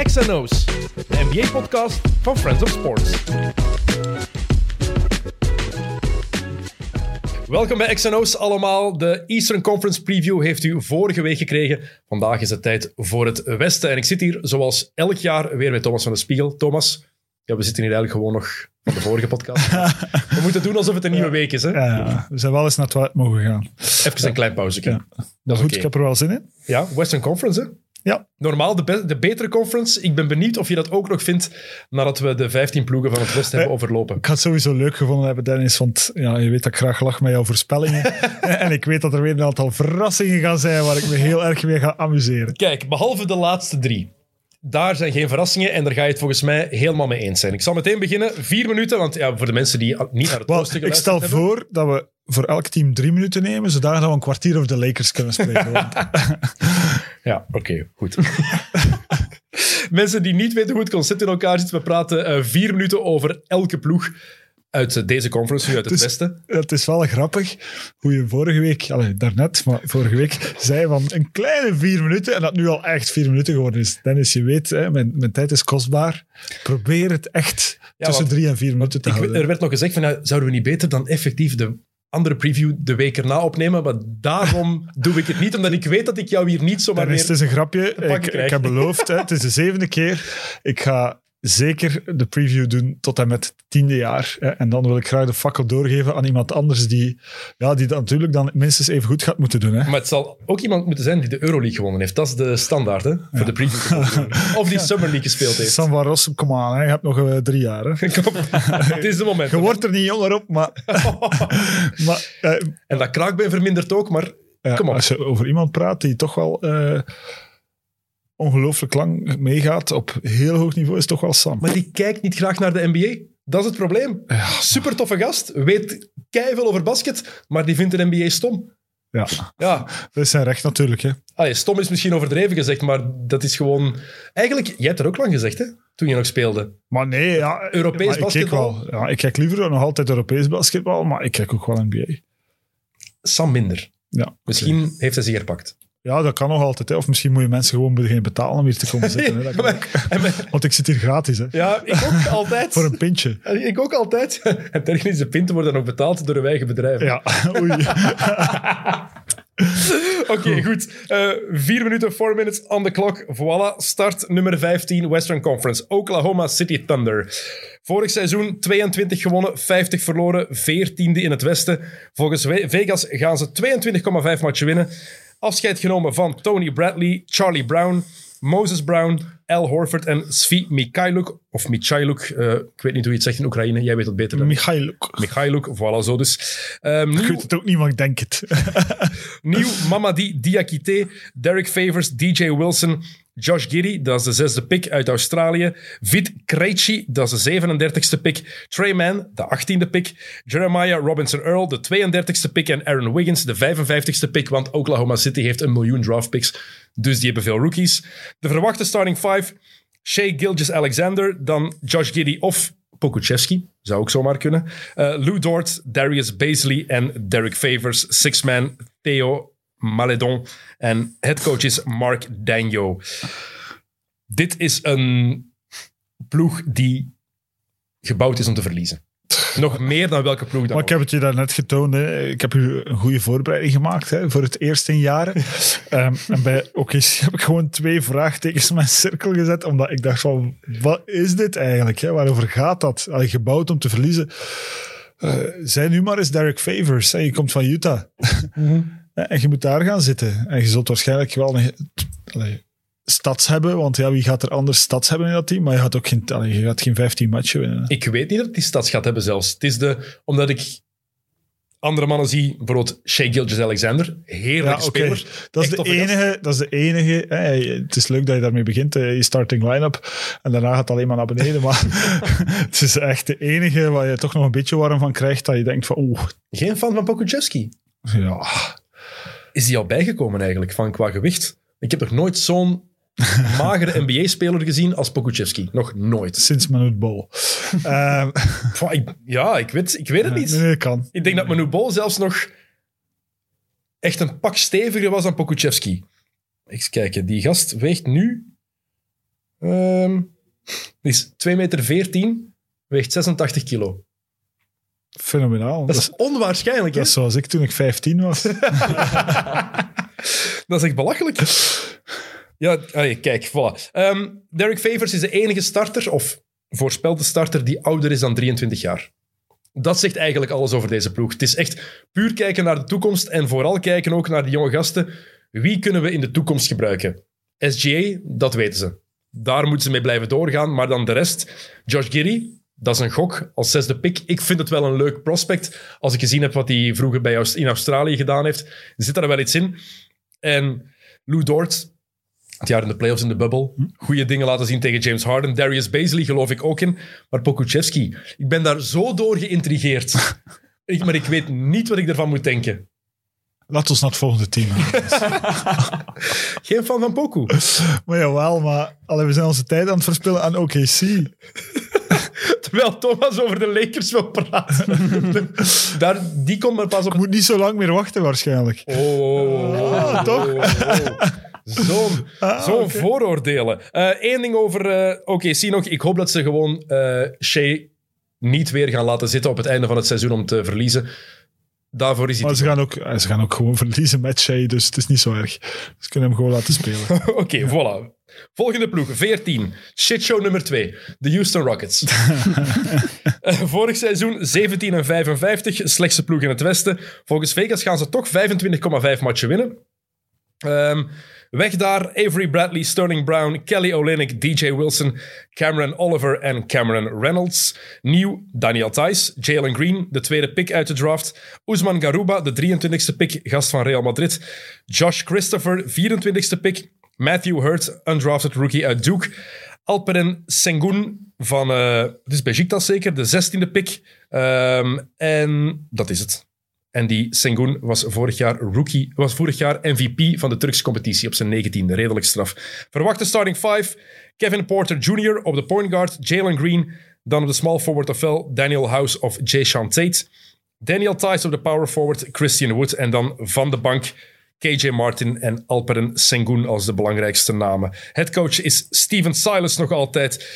XNO's, de NBA-podcast van Friends of Sports. Welkom bij XNO's allemaal. De Eastern Conference Preview heeft u vorige week gekregen. Vandaag is het tijd voor het Westen. En ik zit hier zoals elk jaar weer met Thomas van de Spiegel. Thomas, ja, we zitten hier eigenlijk gewoon nog van de vorige podcast. we moeten doen alsof het een nieuwe week is. Hè? Ja, ja, we zijn wel eens naar het toilet mogen gaan. Even een klein pauze. Ja. Dat is goed, ik heb er wel zin in. Ja, Western Conference, hè? Ja, Normaal de, be- de betere conference. Ik ben benieuwd of je dat ook nog vindt nadat we de 15 ploegen van het Westen hebben overlopen. ik had het sowieso leuk gevonden hebben, Dennis, want ja, je weet dat ik graag lach met jouw voorspellingen. en, en ik weet dat er weer een aantal verrassingen gaan zijn waar ik me heel erg mee ga amuseren. Kijk, behalve de laatste drie. Daar zijn geen verrassingen en daar ga je het volgens mij helemaal mee eens zijn. Ik zal meteen beginnen. Vier minuten, want ja, voor de mensen die niet naar het Wel, oosten ik stel hebben. voor dat we voor elk team drie minuten nemen, zodat we een kwartier over de Lakers kunnen spreken. Want Ja, oké, goed. mensen die niet weten hoe het concept in elkaar zit, we praten eh, vier minuten over elke ploeg uit deze conference, uit het Dus- Westen. het is wel grappig hoe je vorige week, allee, daarnet, maar vorige week, zei van een kleine vier minuten en dat nu al echt vier minuten geworden is. Dennis, je weet, hè, mijn, mijn tijd is kostbaar. Probeer het echt Ja, tussen want drie en vier minuten te Ik, houden. er werd nog gezegd van, zouden we niet beter dan effectief de andere preview de week erna opnemen? Maar daarom doe ik het niet, omdat ik weet dat ik jou hier niet zomaar Dennis, meer... het is een grapje. ik heb beloofd, hè, het is de zevende keer. Ik ga zeker de preview doen tot en met het tiende jaar. En dan wil ik graag de fakkel doorgeven aan iemand anders die, ja, die dat natuurlijk dan minstens even goed gaat moeten doen. Hè. Maar het zal ook iemand moeten zijn die de Euroleague gewonnen heeft. Dat is de standaard, hè? Voor de preview. Of die Summer League gespeeld heeft. Sam van Rossum, kom aan, hè, je hebt nog eh, drie jaar. Hè. Kom, het is de moment. Je wordt er niet jonger op, maar... maar eh, En dat kraakbeen vermindert ook, maar ja, als je over iemand praat die toch wel eh, ongelooflijk lang meegaat op heel hoog niveau, is toch wel Sam. Maar die kijkt niet graag naar de NBA. Dat is het probleem. Super toffe gast, weet veel over basket, maar die vindt de NBA stom. Ja, Ja, dat is zijn recht natuurlijk. Hè. allee, stom is misschien overdreven gezegd, maar dat is gewoon... Eigenlijk, jij hebt er ook lang gezegd, hè? Toen je nog speelde. Maar nee, ja, Europees maar ik kijk basketbal? wel. Ja, ik kijk liever nog altijd Europees basketbal, maar ik kijk ook wel NBA. Sam minder. Ja, Misschien heeft hij zich herpakt. Ja, dat kan nog altijd. Hè. Of misschien moet je mensen gewoon beginnen betalen om hier te komen zitten. Hè. Want ik zit hier gratis, hè. ja, ik ook altijd. Voor een pintje. Ik ook altijd. En technische pinten worden ook betaald door de eigen bedrijven. Ja, oei. Oké, goed. Eh, vier minuten, four minutes on the clock. Voilà, start nummer 15, Western Conference. Oklahoma City Thunder. Vorig seizoen 22 gewonnen, 50 verloren, 14e in het Westen. Volgens Vegas gaan ze 22,5 matchen winnen. Afscheid genomen van Tony Bradley, Charlie Brown, Moses Brown, Al Horford en Svi Mikhailuk. Of Michailuk, eh, ik weet niet hoe je het zegt in Oekraïne. Jij weet het beter dan ik. Michailuk. Michailuk, voilà, zo dus. Ik nieuw- weet het ook niet, maar ik denk het. Nieuw Mamadi Diakite, Derek Favors, DJ Wilson, Josh Giddy, dat is de zesde pick uit Australië. Vit Krejci, dat is de 37ste pick. Trey Mann, de 18e pick. Jeremiah Robinson Earl, de 32ste pick. En Aaron Wiggins, de 55ste pick. Want Oklahoma City heeft een miljoen draft picks. Dus die hebben veel rookies. De verwachte starting five. Shea Gilgis-Alexander, dan Josh Giddy of Pokuchevski. Zou ook zomaar kunnen. Eh, Lou Dort, Darius Baisley en Derek Favors. Six-man Theo Maledon. En headcoach is Mark Dagno. Dit is een ploeg die gebouwd is om te verliezen. Nog meer dan welke ploeg dan Maar ik heb het je daarnet getoond. Hè. Ik heb u een goede voorbereiding gemaakt hè, voor het eerst in jaren. Ehm, en bij OKC heb ik gewoon twee vraagtekens in mijn cirkel gezet. Omdat ik dacht van, wat is dit eigenlijk? Hè? Waarover gaat dat? Allee, gebouwd om te verliezen. Eh zijn nu maar eens Derek Favors. Hè. Je komt van Utah. En je moet daar gaan zitten. En je zult waarschijnlijk wel een, allee, stads hebben. Want ja, wie gaat er anders stads hebben in dat team? Maar je gaat ook geen, allee, je gaat geen 15 matchen winnen. Ik weet niet dat die stads gaat hebben zelfs. Het is de, omdat ik andere mannen zie, bijvoorbeeld Shea Gilgis-Alexander, heerlijke Ja, speler. Dat, is de gast. enige, dat is de enige. Hè, het is leuk dat je daarmee begint, je starting line-up. En daarna gaat het alleen maar naar beneden. Maar het is echt de enige waar je toch nog een beetje warm van krijgt. Dat je denkt van, oeh, Geen fan van Pokuchevski. ja. Is die al bijgekomen eigenlijk, van qua gewicht? Ik heb nog nooit zo'n magere NBA-speler gezien als Pokuchevski. Nog nooit. Sinds Manute Bol. Ehm, ja, ik weet, ik weet het niet. nee, kan. Ik denk dat Manu Bol zelfs nog echt een pak steviger was dan Pokuchevski. Eens kijken, die gast weegt nu die is 2 meter 14, weegt 86 kilo. Fenomenaal. Dat is onwaarschijnlijk, hè? dat is zoals ik toen ik 15 was. Dat is echt belachelijk. Ja, allee, kijk, voilà. Ehm, Derek Favors is de enige starter, of voorspelde starter, die ouder is dan 23 jaar. Dat zegt eigenlijk alles over deze ploeg. Het is echt puur kijken naar de toekomst en vooral kijken ook naar die jonge gasten. Wie kunnen we in de toekomst gebruiken? SGA, dat weten ze. Daar moeten ze mee blijven doorgaan. Maar dan de rest. Josh Giddy, dat is een gok als zesde pick. Ik vind het wel een leuk prospect. Als ik gezien heb wat hij vroeger bij Aus- in Australië gedaan heeft, zit daar wel iets in. En Lou Dort, het jaar in de playoffs in de bubble. Goede dingen laten zien tegen James Harden. Darius Baisley geloof ik ook in. Maar Pokuchevski, ik ben daar zo door geïntrigeerd. ik, maar ik weet niet wat ik ervan moet denken. Laat ons naar het volgende team. Geen fan van Poku. maar jawel, maar allee, we zijn onze tijd aan het verspillen aan OKC. Terwijl Thomas over de Lakers wil praten. daar, die komt maar pas op. Ik moet niet zo lang meer wachten waarschijnlijk. Oh, oh, oh, Ah, toch? oh, oh. Zo'n Ah, oké. vooroordelen. Eén ding over eh OKC nog. Ik hoop dat ze gewoon eh Shea niet weer gaan laten zitten op het einde van het seizoen om te verliezen. Daarvoor is hij Maar ze gaan, ook, eh, ze gaan ook gewoon verliezen met Shea, dus het is niet zo erg. Ze kunnen hem gewoon laten spelen. Oké, voilà. Volgende ploeg, 14. Shitshow nummer 2. De Houston Rockets. Eh, vorig seizoen 17 en 55, slechtste ploeg in het Westen. Volgens Vegas gaan ze toch 25,5 matchen winnen. Ehm, weg daar, Avery Bradley, Sterling Brown, Kelly Olynyk, DJ Wilson, Cameron Oliver en Cameron Reynolds. Nieuw, Daniel Thijs, Jalen Green, de tweede pick uit de draft. Ousmane Garuba, de 23e pick, gast van Real Madrid. Josh Christopher, 24e pick. Matthew Hurt, undrafted rookie uit Duke. Alperen Sengun van, eh het is Besiktas zeker, de 16e pick. Ehm, en dat is het. En die Sengun was vorig jaar rookie, was vorig jaar MVP van de Turkse competitie op zijn 19e. Redelijk straf. Verwachte starting five. Kevin Porter Jr. op de point guard. Jalen Green. Dan op de small forward ofwel Daniel House of Jay Sean Tate. Daniel Tice op de power forward. Christian Wood. En dan van de bank KJ Martin en Alperen Sengun als de belangrijkste namen. Headcoach is Steven Silas nog altijd.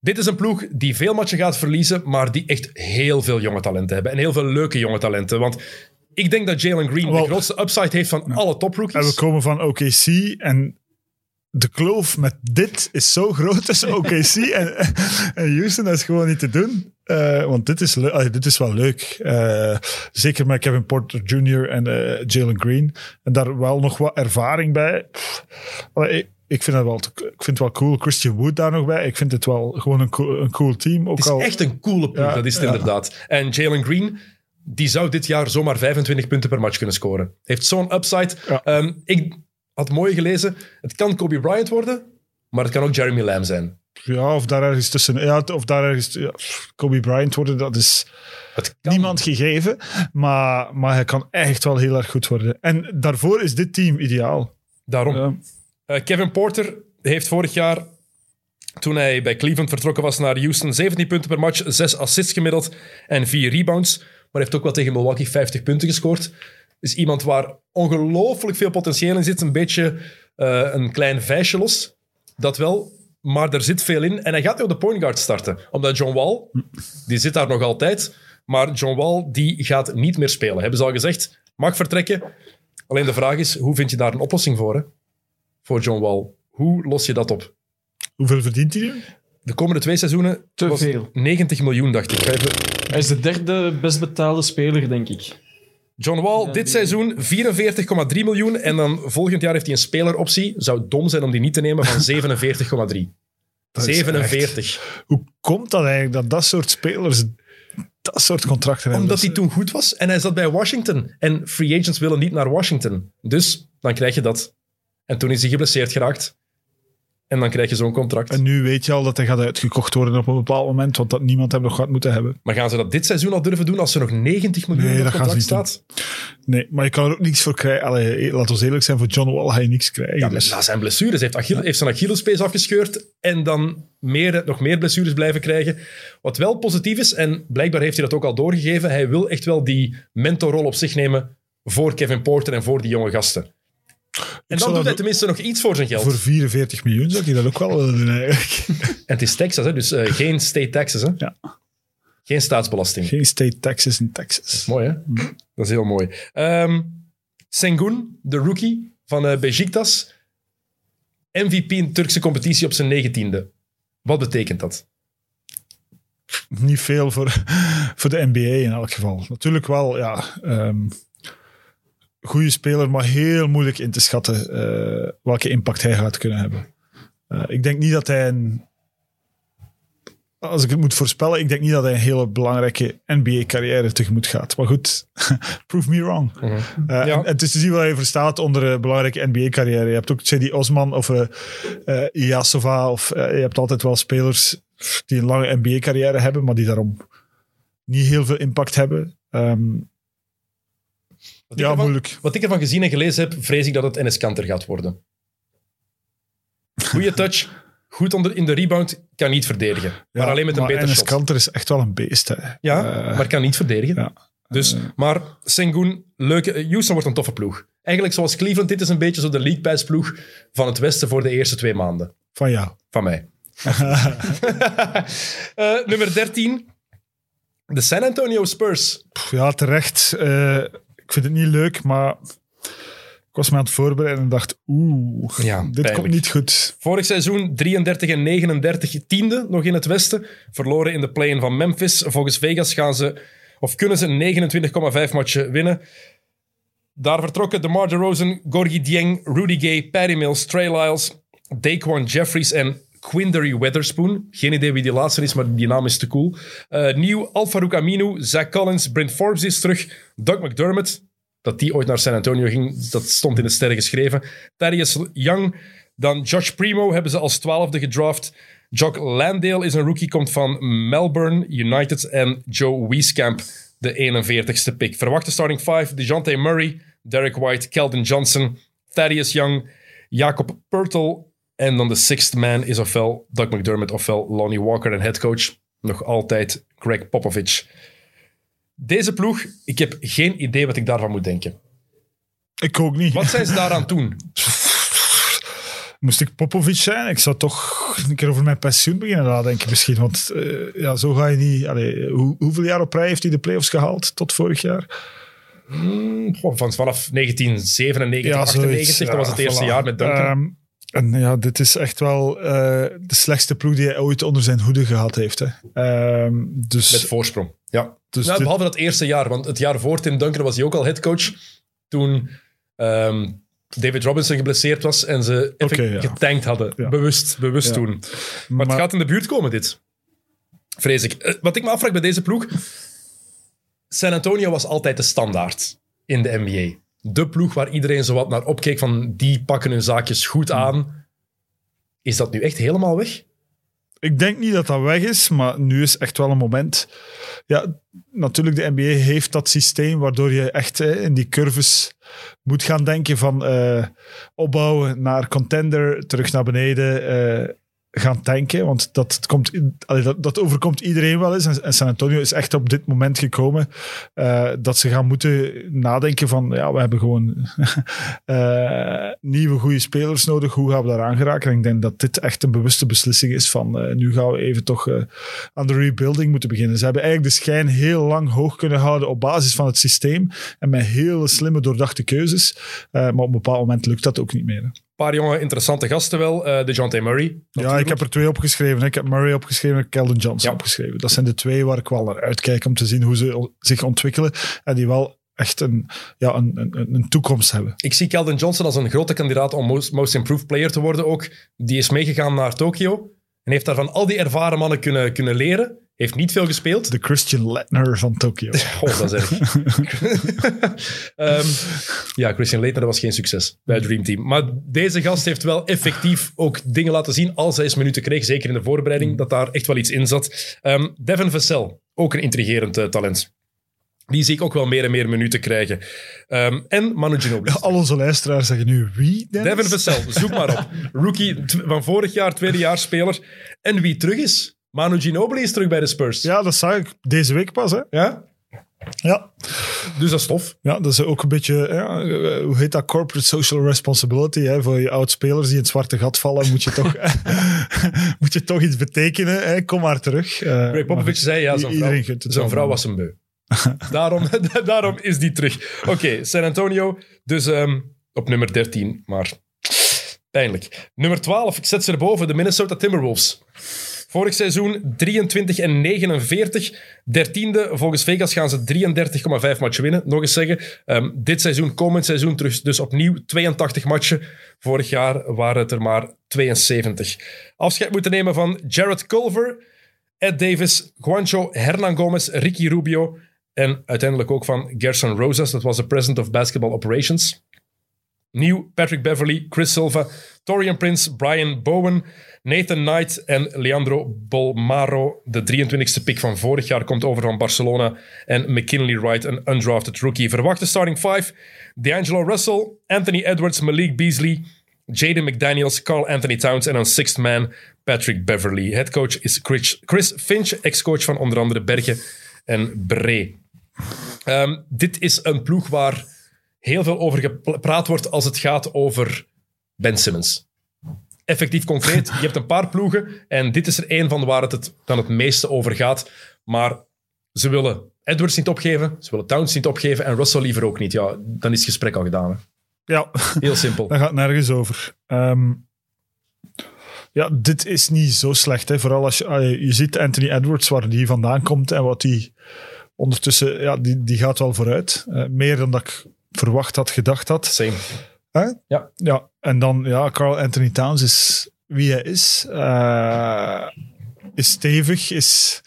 Dit is een ploeg die veel matchen gaat verliezen, maar die echt heel veel jonge talenten hebben. En heel veel leuke jonge talenten. Want ik denk dat Jalen Green de grootste upside heeft van alle En we toprookies. komen van OKC en de kloof met dit is zo groot tussen OKC en, en Houston. Dat is gewoon niet te doen. Eh, want dit is, dit is wel leuk. Eh, zeker met Kevin Porter Jr. en eh, Jalen Green. En daar wel nog wat ervaring bij. Allee, ik, ik vind het wel, te- ik vind het wel cool. Christian Wood daar nog bij. Ik vind het wel gewoon een cool, een cool team. Ook Het is al, echt een coole ploeg, Ja, dat is het ja. inderdaad. En Jalen Green, die zou dit jaar zomaar 25 punten per match kunnen scoren. Heeft zo'n upside. Ja. Ehm, ik had mooi gelezen, het kan Kobe Bryant worden, maar het kan ook Jeremy Lamb zijn. Ja, of daar ergens tussen. Ja, of daar ergens. Ja, Kobe Bryant worden, dat is. Niemand gegeven. Maar, maar hij kan echt wel heel erg goed worden. En daarvoor is dit team ideaal. Daarom. Ja. Eh, Kevin Porter heeft vorig jaar, toen hij bij Cleveland vertrokken was naar Houston, 17 punten per match, 6 assists gemiddeld en 4 rebounds. Maar heeft ook wel tegen Milwaukee 50 punten gescoord. Is iemand waar ongelooflijk veel potentieel in zit. Een beetje eh, een klein vijsje los. Dat wel. Maar er zit veel in. En hij gaat nu op de point guard starten. Omdat John Wall, die zit daar nog altijd. Maar John Wall, die gaat niet meer spelen. Hebben ze al gezegd. Mag vertrekken. Alleen de vraag is, hoe vind je daar een oplossing voor? Hè? Voor John Wall. Hoe los je dat op? Hoeveel verdient hij nu? De komende twee seizoenen Te veel. 90 miljoen, dacht ik. Hij is de derde best betaalde speler, denk ik. John Wall, dit seizoen 44,3 miljoen. En dan volgend jaar heeft hij een speleroptie. Zou dom zijn om die niet te nemen van 47,3. Dat is 47. Hoe komt dat eigenlijk dat dat soort spelers dat soort contracten hebben? Omdat hij toen goed was en hij zat bij Washington. En free agents willen niet naar Washington. Dus dan krijg je dat. En toen is hij geblesseerd geraakt. En dan krijg je zo'n contract. En nu weet je al dat hij gaat uitgekocht worden op een bepaald moment, want dat niemand hem nog gaat moeten hebben. Maar gaan ze dat dit seizoen al durven doen als er nog 90 miljoen Nee, dat ze contract doen. staat? Nee, maar je kan er ook niks voor krijgen. Allee, laat ons eerlijk zijn, voor John Wall ga je niks krijgen. Ja, dus. na zijn blessures. Hij heeft, Achille, heeft zijn Achillespees afgescheurd en dan meer, nog meer blessures blijven krijgen. Wat wel positief is, en blijkbaar heeft hij dat ook al doorgegeven, hij wil echt wel die mentorrol op zich nemen voor Kevin Porter en voor die jonge gasten. Dan zou doet hij tenminste nog iets voor zijn geld. Voor 44 miljoen zou ik dat ook wel willen doen eigenlijk. En het is Texas, hè, dus eh, geen state taxes. Hè? Ja. Geen staatsbelasting. Geen state taxes in Texas. Mooi, hè? Dat is heel mooi. Ehm Sengun, de rookie van eh Besiktas. MVP in de Turkse competitie op zijn negentiende. Wat betekent dat? Niet veel voor, voor de NBA in elk geval. Natuurlijk wel, ja... ehm goede speler, maar heel moeilijk in te schatten eh, welke impact hij gaat kunnen hebben. Eh, ik denk niet dat hij een... Als ik het moet voorspellen, ik denk niet dat hij een hele belangrijke NBA-carrière tegemoet gaat. Maar goed, prove me wrong. Eh, Ja. en Het is te zien wat hij verstaat onder een belangrijke NBA-carrière. Je hebt ook Cedi Osman of eh eh, Ilyasova. Of, eh, je hebt altijd wel spelers die een lange NBA-carrière hebben, maar die daarom niet heel veel impact hebben. Ehm, Wat ja, ervan- moeilijk. Wat ik ervan gezien en gelezen heb, vrees ik dat het Enes Kanter gaat worden. Goeie touch, goed onder, in de rebound, kan niet verdedigen. maar alleen met een beter Enes shot. Kanter is echt wel een beest. Hè. Ja, Eh, maar kan niet verdedigen. ja. Dus, maar Sengun, leuke, eh, Houston wordt een toffe ploeg. Eigenlijk zoals Cleveland, dit is een beetje zo de League Pass ploeg van het Westen voor de eerste twee maanden. Van ja. Van mij. Eh, nummer 13. De San Antonio Spurs. Ja, terecht. Eh, ik vind het niet leuk, maar ik was me aan het voorbereiden en dacht, oeh, Ja, dit pijnlijk. komt niet goed. Vorig seizoen 33 en 39 tiende nog in het Westen. Verloren in de play-in van Memphis. Volgens Vegas gaan ze, of kunnen ze 29,5 matchen winnen. Daar vertrokken DeMar DeRozan, Gorgie Dieng, Rudy Gay, Patty Mills, Trey Lyles, Daquan Jeffries en Quindery Weatherspoon. Geen idee wie die laatste is, maar die naam is te cool. Eh, nieuw Alfarouk Aminu, Zach Collins, Brent Forbes is terug, Doug McDermott, dat die ooit naar San Antonio ging, dat stond in de sterren geschreven. Thaddeus Young, dan Josh Primo hebben ze als twaalfde gedraft. Jock Landale is een rookie, komt van Melbourne United. En Joe Wieskamp, de 41ste pick. Verwachte starting five, DeJounte Murray, Derek White, Keldon Johnson, Thaddeus Young, Jacob Pertl. En dan de sixth man is ofwel Doug McDermott ofwel Lonnie Walker. En headcoach nog altijd Greg Popovich. Deze ploeg, ik heb geen idee wat ik daarvan moet denken. Ik ook niet. Wat zijn ze daaraan doen? Moest ik Popovic zijn? Ik zou toch een keer over mijn pensioen beginnen nadenken misschien. Want eh, ja, zo ga je niet... Allee, hoe, hoeveel jaar op rij heeft hij de playoffs gehaald tot vorig jaar? Goh, van, vanaf 1997, Ja, 98, zoiets. dat was het eerste voilà. jaar met Duncan. Ehm, en ja, dit is echt wel eh, de slechtste ploeg die hij ooit onder zijn hoede gehad heeft. Hè. Ehm, dus met voorsprong. Ja. dus Nou, dit- behalve dat eerste jaar, want het jaar voor Tim Duncan was hij ook al headcoach. Toen ehm, David Robinson geblesseerd was en ze ja. getankt hadden. Ja. Bewust, bewust Ja. toen. Maar, het gaat in de buurt komen, dit. Vrees ik. Eh, Wat ik me afvraag bij deze ploeg... San Antonio was altijd de standaard in de NBA. De ploeg waar iedereen zo wat naar opkeek van die pakken hun zaakjes goed Hmm. aan. Is dat nu echt helemaal weg? Ik denk niet dat dat weg is, maar nu is echt wel een moment. Ja, natuurlijk, de NBA heeft dat systeem waardoor je echt hè, in die curves moet gaan denken van eh, opbouwen naar contender, terug naar beneden eh, gaan tanken. Want dat, komt, dat, dat overkomt iedereen wel eens. En, San Antonio is echt op dit moment gekomen eh, dat ze gaan moeten nadenken van ja, we hebben gewoon eh, nieuwe goede spelers nodig. Hoe gaan we daaraan geraken? En ik denk dat dit echt een bewuste beslissing is van eh, nu gaan we even toch aan de rebuilding moeten beginnen. Ze hebben eigenlijk de schijn heel lang hoog kunnen houden op basis van het systeem en met hele slimme doordachte keuzes. Maar op een bepaald moment lukt dat ook niet meer. Paar jonge interessante gasten wel. Eh de John Murray. Ja, ik heb er twee opgeschreven. hè. Ik heb Murray opgeschreven en Keldon Johnson Ja. opgeschreven. Dat zijn de twee waar ik wel naar uitkijk om te zien hoe ze zich ontwikkelen en die wel echt een, ja, een, een, een toekomst hebben. Ik zie Keldon Johnson als een grote kandidaat om most, most Improved Player te worden ook. Die is meegegaan naar Tokio en heeft daar van al die ervaren mannen kunnen, kunnen leren. Heeft niet veel gespeeld. De Christian Lettner van Tokio. Oh, dat is erg. Ehm, ja, Christian Leitner dat was geen succes bij het Dream Team. Maar deze gast heeft wel effectief ook dingen laten zien als hij eens minuten kreeg. Zeker in de voorbereiding, dat daar echt wel iets in zat. Ehm, Devin Vassell, ook een intrigerend eh, talent. Die zie ik ook wel meer en meer minuten krijgen. Ehm, en Manu Ginobili. Al onze luisteraars zeggen nu wie? Dennis? Devin Vassell, zoek maar op. Rookie van vorig jaar, tweedejaarsspeler. En wie terug is? Manu Ginobili is terug bij de Spurs. Ja, dat zag ik deze week pas. Hè. Ja? Ja, Dus dat is tof. ja, dat is ook een beetje, ja, eh, hoe heet dat? Corporate social responsibility. Hè? Voor je oud-spelers die in het zwarte gat vallen, moet je toch, moet je toch iets betekenen. Hè? Kom maar terug. Eh, Ray Popovich zei, ja, zijn vrouw, wel. vrouw was hem beu. daarom, daarom is die terug. Oké, San Antonio. Dus ehm, op nummer 13, maar pijnlijk. Nummer 12, ik zet ze erboven, de Minnesota Timberwolves. Vorig seizoen 23 en 49. Dertiende, volgens Vegas gaan ze 33,5 matchen winnen. Nog eens zeggen, ehm, dit seizoen, komend seizoen, terug, dus opnieuw 82 matchen. Vorig jaar waren het er maar 72. Afscheid moeten nemen van Jared Culver, Ed Davis, Juancho Hernan Gomez, Ricky Rubio en uiteindelijk ook van Gerson Rosas. Dat was de president of basketball operations. Nieuw Patrick Beverly, Chris Silva, Torian Prince, Brian Bowen, Nathan Knight en Leandro Bolmaro. De 23e pick van vorig jaar komt over van Barcelona. En McKinley Wright, een undrafted rookie. Verwachte starting five. D'Angelo Russell, Anthony Edwards, Malik Beasley, Jaden McDaniels, Carl Anthony Towns en een sixth man, Patrick Beverly. Headcoach is Chris, Chris Finch, ex-coach van onder andere Bergen en Bree. Ehm, dit is een ploeg waar heel veel over gepraat wordt als het gaat over Ben Simmons. Effectief concreet, je hebt een paar ploegen en dit is er één van waar het, het dan het meeste over gaat. Maar ze willen Edwards niet opgeven, ze willen Towns niet opgeven en Russell liever ook niet. Ja, dan is het gesprek al gedaan. Hè. Ja, Heel simpel. dat gaat nergens over. Ehm, ja, dit is niet zo slecht. Hè. Vooral als je, ah, je ziet Anthony Edwards, waar die vandaan komt en wat die ondertussen, ja, die, die gaat wel vooruit. Eh, meer dan dat ik verwacht had, gedacht had. Same. Hè? Ja. Ja, en dan, ja, Carl Anthony Towns is wie hij is. Eh, is stevig, is,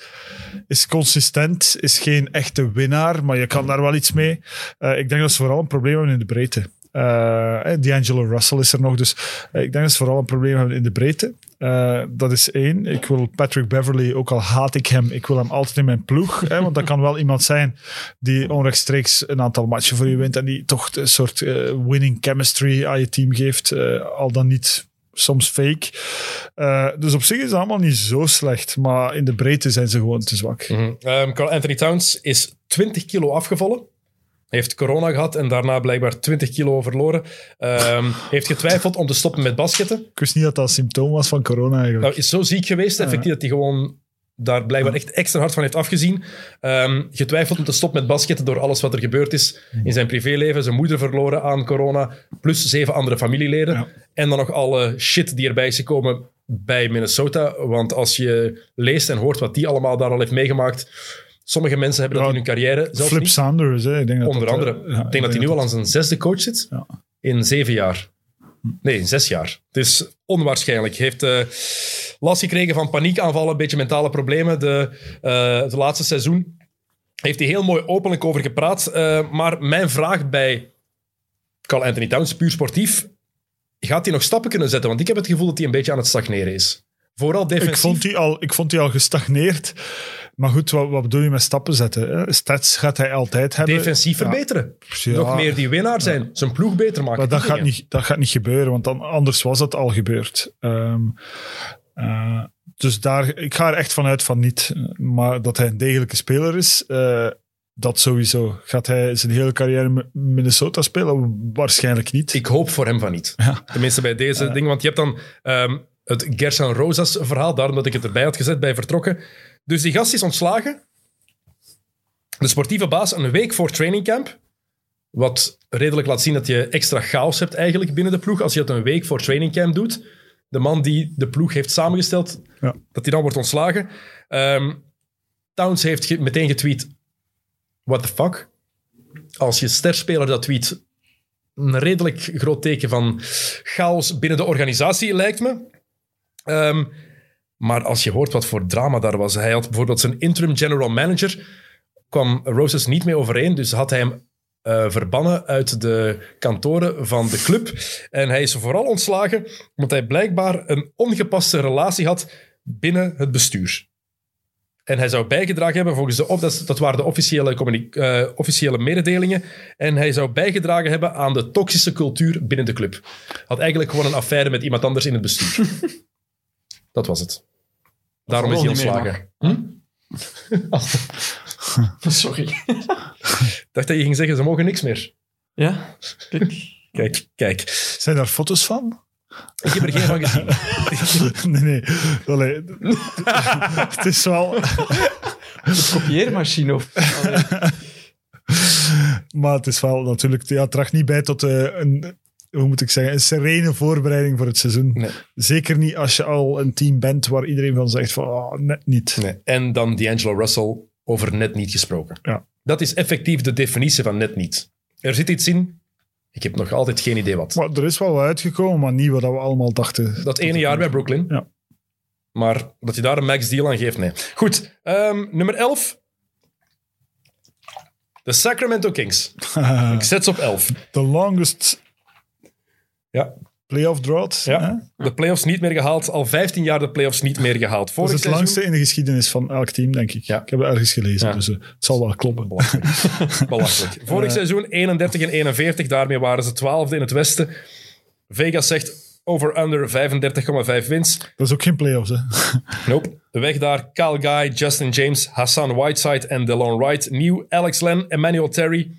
is consistent, is geen echte winnaar, maar je kan daar wel iets mee. Eh, ik denk dat ze vooral een probleem hebben in de breedte. Eh, eh, D'Angelo Russell is er nog, dus ik denk dat ze vooral een probleem hebben in de breedte. Eh, dat is één. Ik wil Patrick Beverly, ook al haat ik hem, ik wil hem altijd in mijn ploeg. Hè, want dat kan wel iemand zijn die onrechtstreeks een aantal matchen voor je wint en die toch een soort eh, winning chemistry aan je team geeft. eh, al dan niet soms fake. Dus op zich is het allemaal niet zo slecht, maar in de breedte zijn ze gewoon te zwak. Mhm. Ehm, Carl Anthony Towns is 20 kilo afgevallen. Heeft corona gehad en daarna blijkbaar 20 kilo verloren. Ehm, heeft getwijfeld om te stoppen met basketten. Ik wist niet dat dat een symptoom was van corona eigenlijk. Nou, is zo ziek geweest, effectief, dat hij gewoon daar blijkbaar echt extra hard van heeft afgezien. Ehm, getwijfeld om te stoppen met basketten door alles wat er gebeurd is in zijn privéleven. Zijn moeder verloren aan corona, plus zeven andere familieleden. Ja. En dan nog alle shit die erbij is gekomen bij Minnesota. Want als je leest en hoort wat die allemaal daar al heeft meegemaakt... Sommige mensen hebben dat in hun carrière zelfs Flip niet. Sanders, hè. Ik denk dat Onder dat, andere. eh, ik denk dat hij nu al aan zijn zesde coach zit. In zeven jaar. Nee, in zes jaar. Het is onwaarschijnlijk. Hij heeft eh, last gekregen van paniekaanvallen, een beetje mentale problemen. De, eh, het laatste seizoen heeft hij heel mooi openlijk over gepraat. Eh, maar mijn vraag bij Carl Anthony Towns, puur sportief, gaat hij nog stappen kunnen zetten? Want ik heb het gevoel dat hij een beetje aan het stagneren is. Vooral defensief. Ik vond, die al, ik vond die al gestagneerd. Maar goed, wat, wat bedoel je met stappen zetten? hè? Stats gaat hij altijd hebben. defensief verbeteren. ja. Nog meer die winnaar zijn. Zijn ploeg beter maken. Maar dat gaat, niet, dat gaat niet gebeuren, want dan, anders was het al gebeurd. Ehm, eh, dus daar, ik ga er echt vanuit van niet. Maar dat hij een degelijke speler is, eh, dat sowieso. Gaat hij zijn hele carrière in Minnesota spelen? Waarschijnlijk niet. Ik hoop voor hem van niet. Ja. Tenminste bij deze ding. Want je hebt dan ehm, het Gerson Rosas verhaal, daarom dat ik het erbij had gezet bij vertrokken. Dus die gast is ontslagen. De sportieve baas een week voor trainingcamp. Wat redelijk laat zien dat je extra chaos hebt eigenlijk binnen de ploeg. Als je dat een week voor trainingcamp doet. De man die de ploeg heeft samengesteld, Ja. dat hij dan wordt ontslagen. Ehm, Towns heeft meteen getweet, what the fuck? Als je sterspeler dat tweet, een redelijk groot teken van chaos binnen de organisatie, lijkt me. Ehm, maar als je hoort wat voor drama daar was. Hij had bijvoorbeeld zijn interim general manager, kwam Roses niet mee overeen, dus had hij hem eh, verbannen uit de kantoren van de club. En hij is vooral ontslagen omdat hij blijkbaar een ongepaste relatie had binnen het bestuur. En hij zou bijgedragen hebben, volgens de, of- dat, dat waren de officiële, eh, officiële mededelingen. En hij zou bijgedragen hebben aan de toxische cultuur binnen de club. Had eigenlijk gewoon een affaire met iemand anders in het bestuur. dat was het. Daarom is hij ontslagen. Hm? Sorry. Ik dacht dat je ging zeggen, ze mogen niks meer. Ja? Kijk. Kijk, kijk. Zijn daar foto's van? Ik heb er geen van gezien. nee, nee. Allee, het is wel... De kopieermachine of... Allee. Maar het is wel natuurlijk... Ja, het draagt niet bij tot eh, een... Hoe moet ik zeggen? Een serene voorbereiding voor het seizoen. Nee. Zeker niet als je al een team bent waar iedereen van zegt van... Oh, net niet. Nee. En dan D'Angelo Russell over net niet gesproken. Ja. Dat is effectief de definitie van net niet. Er zit iets in. Ik heb nog altijd geen idee wat. Maar er is wel wat uitgekomen, maar niet wat we allemaal dachten. Dat ene jaar bij Brooklyn. Ja. Maar dat je daar een max deal aan geeft, nee. Goed, ehm, nummer 11. De Sacramento Kings. Ik zet ze op 11. The longest Ja, playoff drought. hè? ja. De playoffs niet meer gehaald. Al 15 jaar de playoffs niet meer gehaald. Dat Vorig is het seizoen- langste in de geschiedenis van elk team, denk ik. Ja. Ik heb het ergens gelezen, Ja. dus eh, het zal wel kloppen. Belachelijk. Belachelijk. Vorig seizoen 31 en 41. Daarmee waren ze 12e in het Westen. Vegas zegt over-under 35,5 wins. Dat is ook geen playoffs, hè. Nope. Weg daar. Kyle Guy, Justin James, Hassan Whiteside en DeLon Wright. Nieuw Alex Len, Emmanuel Terry,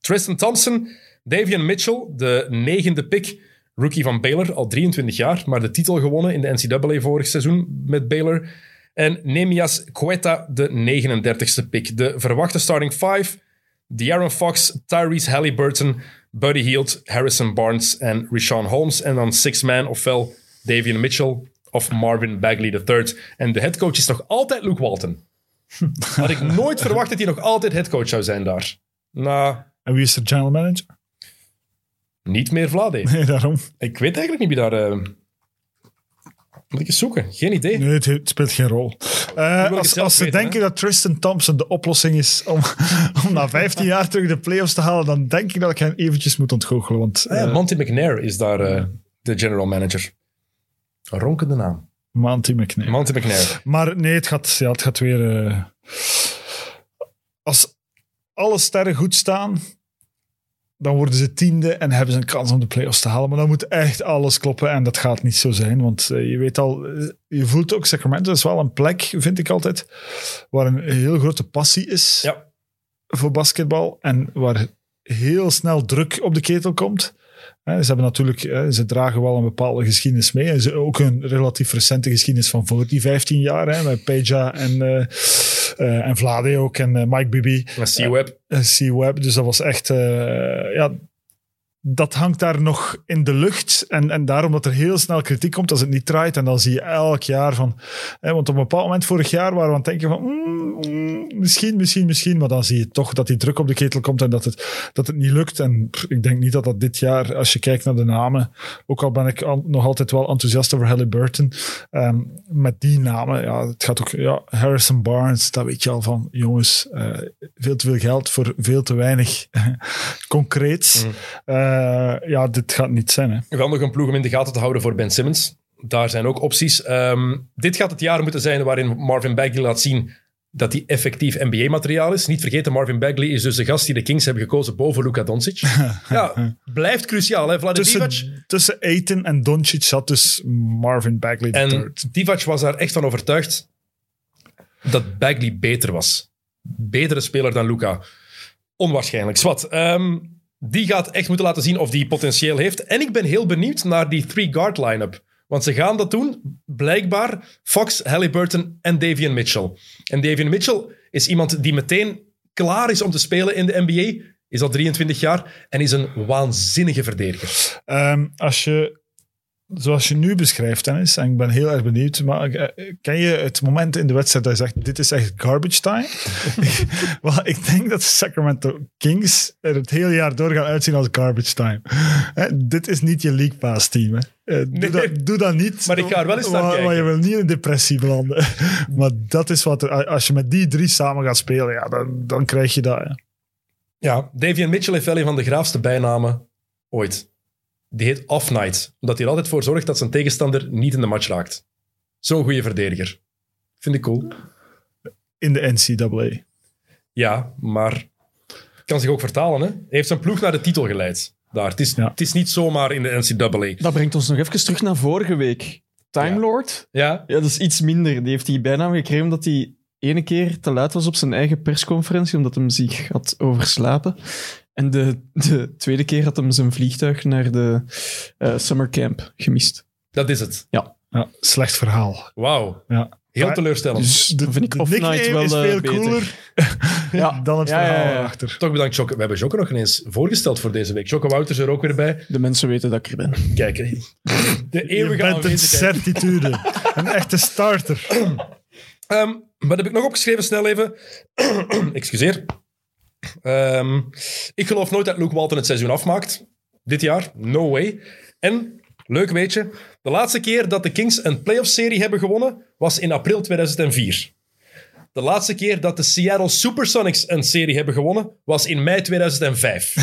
Tristan Thompson, Davian Mitchell, de negende pick. Rookie van Baylor, al 23 jaar, maar de titel gewonnen in de NCAA vorig seizoen met Baylor. En Nemias Quetta, de 39ste pick. De verwachte starting five. De'Aaron Fox, Tyrese Halliburton, Buddy Hield, Harrison Barnes en Rashawn Holmes. En dan six man, ofwel Davian Mitchell of Marvin Bagley III. En de headcoach is nog altijd Luke Walton. Had ik nooit verwacht dat hij nog altijd headcoach zou zijn daar. Nou, En wie is de general manager? Niet meer Vlade. Nee, daarom. Ik weet eigenlijk niet wie daar... eh, Moet ik eens zoeken? Geen idee. Nee, het, het speelt geen rol. Eh, als, zelf als ze weten, denken dat Tristan Thompson de oplossing is om, om na 15 jaar terug de playoffs te halen, dan denk ik dat ik hen eventjes moet ontgoochelen. Want Ah ja, eh, Monty McNair is daar eh, de general manager. Een ronkende naam. Monty McNair. Monty McNair. Maar nee, het gaat, ja, het gaat weer... eh, als alle sterren goed staan, dan worden ze tiende en hebben ze een kans om de playoffs te halen. Maar dan moet echt alles kloppen en dat gaat niet zo zijn. Want eh, je weet al, eh, je voelt ook, Sacramento is wel een plek, vind ik altijd, waar een heel grote passie is Ja. voor basketbal. En waar heel snel druk op de ketel komt. Ze hebben natuurlijk, ze dragen wel een bepaalde geschiedenis mee. En ze ook een relatief recente geschiedenis van voor die 15 jaar. Met Peja en, eh, en Vlade ook en eh, Mike Bibi. Een C-Web. C-Web. Dus dat was echt, ja, dat hangt daar nog in de lucht. En, en daarom dat er heel snel kritiek komt als het niet draait. En dan zie je elk jaar van, hè, want op een bepaald moment vorig jaar waren we aan het denken van, mm, mm, misschien, misschien, misschien. Maar dan zie je toch dat die druk op de ketel komt en dat het, dat het niet lukt. En pff, ik denk niet dat dat dit jaar, als je kijkt naar de namen, ook al ben ik al- nog altijd wel enthousiast over Halliburton, ehm, met die namen, ja, het gaat ook, ja, Harrison Barnes, dat weet je al van, jongens, eh, veel te veel geld voor veel te weinig concreets. Mhm. Eh, ja, dit gaat niet zijn, hè. Wel nog een ploeg om in de gaten te houden voor Ben Simmons. Daar zijn ook opties. Ehm, dit gaat het jaar moeten zijn waarin Marvin Bagley laat zien dat hij effectief NBA-materiaal is. Niet vergeten, Marvin Bagley is dus de gast die de Kings hebben gekozen boven Luka Doncic. ja, blijft cruciaal. Hè? Vlade Divac. Tussen, tussen Aiton en Doncic zat dus Marvin Bagley En. Divac was daar echt van overtuigd dat Bagley beter was. Betere speler dan Luca. Onwaarschijnlijk. Zwat. Ehm, die gaat echt moeten laten zien of die potentieel heeft. En ik ben heel benieuwd naar die three-guard line-up. Want ze gaan dat doen, blijkbaar, Fox, Halliburton en Davian Mitchell. En Davian Mitchell is iemand die meteen klaar is om te spelen in de NBA. Is al 23 jaar en is een waanzinnige verdediger. Ehm, als je, zoals je nu beschrijft, Dennis, en ik ben heel erg benieuwd, maar eh, ken je het moment in de wedstrijd dat je zegt, dit is echt garbage time? Wel, ik denk dat de Sacramento Kings er het hele jaar door gaan uitzien als garbage time. Hè, dit is niet je League Pass team. Hè. Eh, doe, Nee. dat, doe dat niet. Maar ik ga er wel eens naar kijken. maar je wil niet in depressie belanden. maar dat is wat, er- als je met die drie samen gaat spelen, ja, dan, dan krijg je dat. Ja. Ja, Davian Mitchell heeft wel een van de graafste bijnamen ooit. Die heet Off Night, omdat hij er altijd voor zorgt dat zijn tegenstander niet in de match raakt. Zo'n goede verdediger. Vind ik cool. In de NCAA. Ja, maar kan zich ook vertalen. Hè? Hij heeft zijn ploeg naar de titel geleid. Daar. Het, is, Ja. het is niet zomaar in de NCAA. Dat brengt ons nog even terug naar vorige week. Time Ja. Lord. Ja, Ja, dat is iets minder. Die heeft die bijnaam gekregen omdat hij ene keer te laat was op zijn eigen persconferentie, omdat hem zich had overslapen. En de, de tweede keer had hem zijn vliegtuig naar de eh summercamp gemist. Dat is het. Ja, slecht verhaal. Wauw. Ja. Heel teleurstellend. Dus De, vind ik de nickname wel is eh, veel beter. cooler Ja. dan het Ja, ja, verhaal ja. erachter. Toch bedankt, Jokke. We hebben Jokke nog ineens voorgesteld voor deze week. Jokke Wouters er ook weer bij. De mensen weten dat ik er ben. Kijk, hè. de Je eeuwige bent een certitude. een echte starter. Ehm, wat heb ik nog opgeschreven? Snel even. Excuseer. Ehm, ik geloof nooit dat Luke Walton het seizoen afmaakt. Dit jaar. No way. En, leuk weetje, de laatste keer dat de Kings een playoff-serie hebben gewonnen was in april 2004. De laatste keer dat de Seattle Supersonics een serie hebben gewonnen was in mei 2005.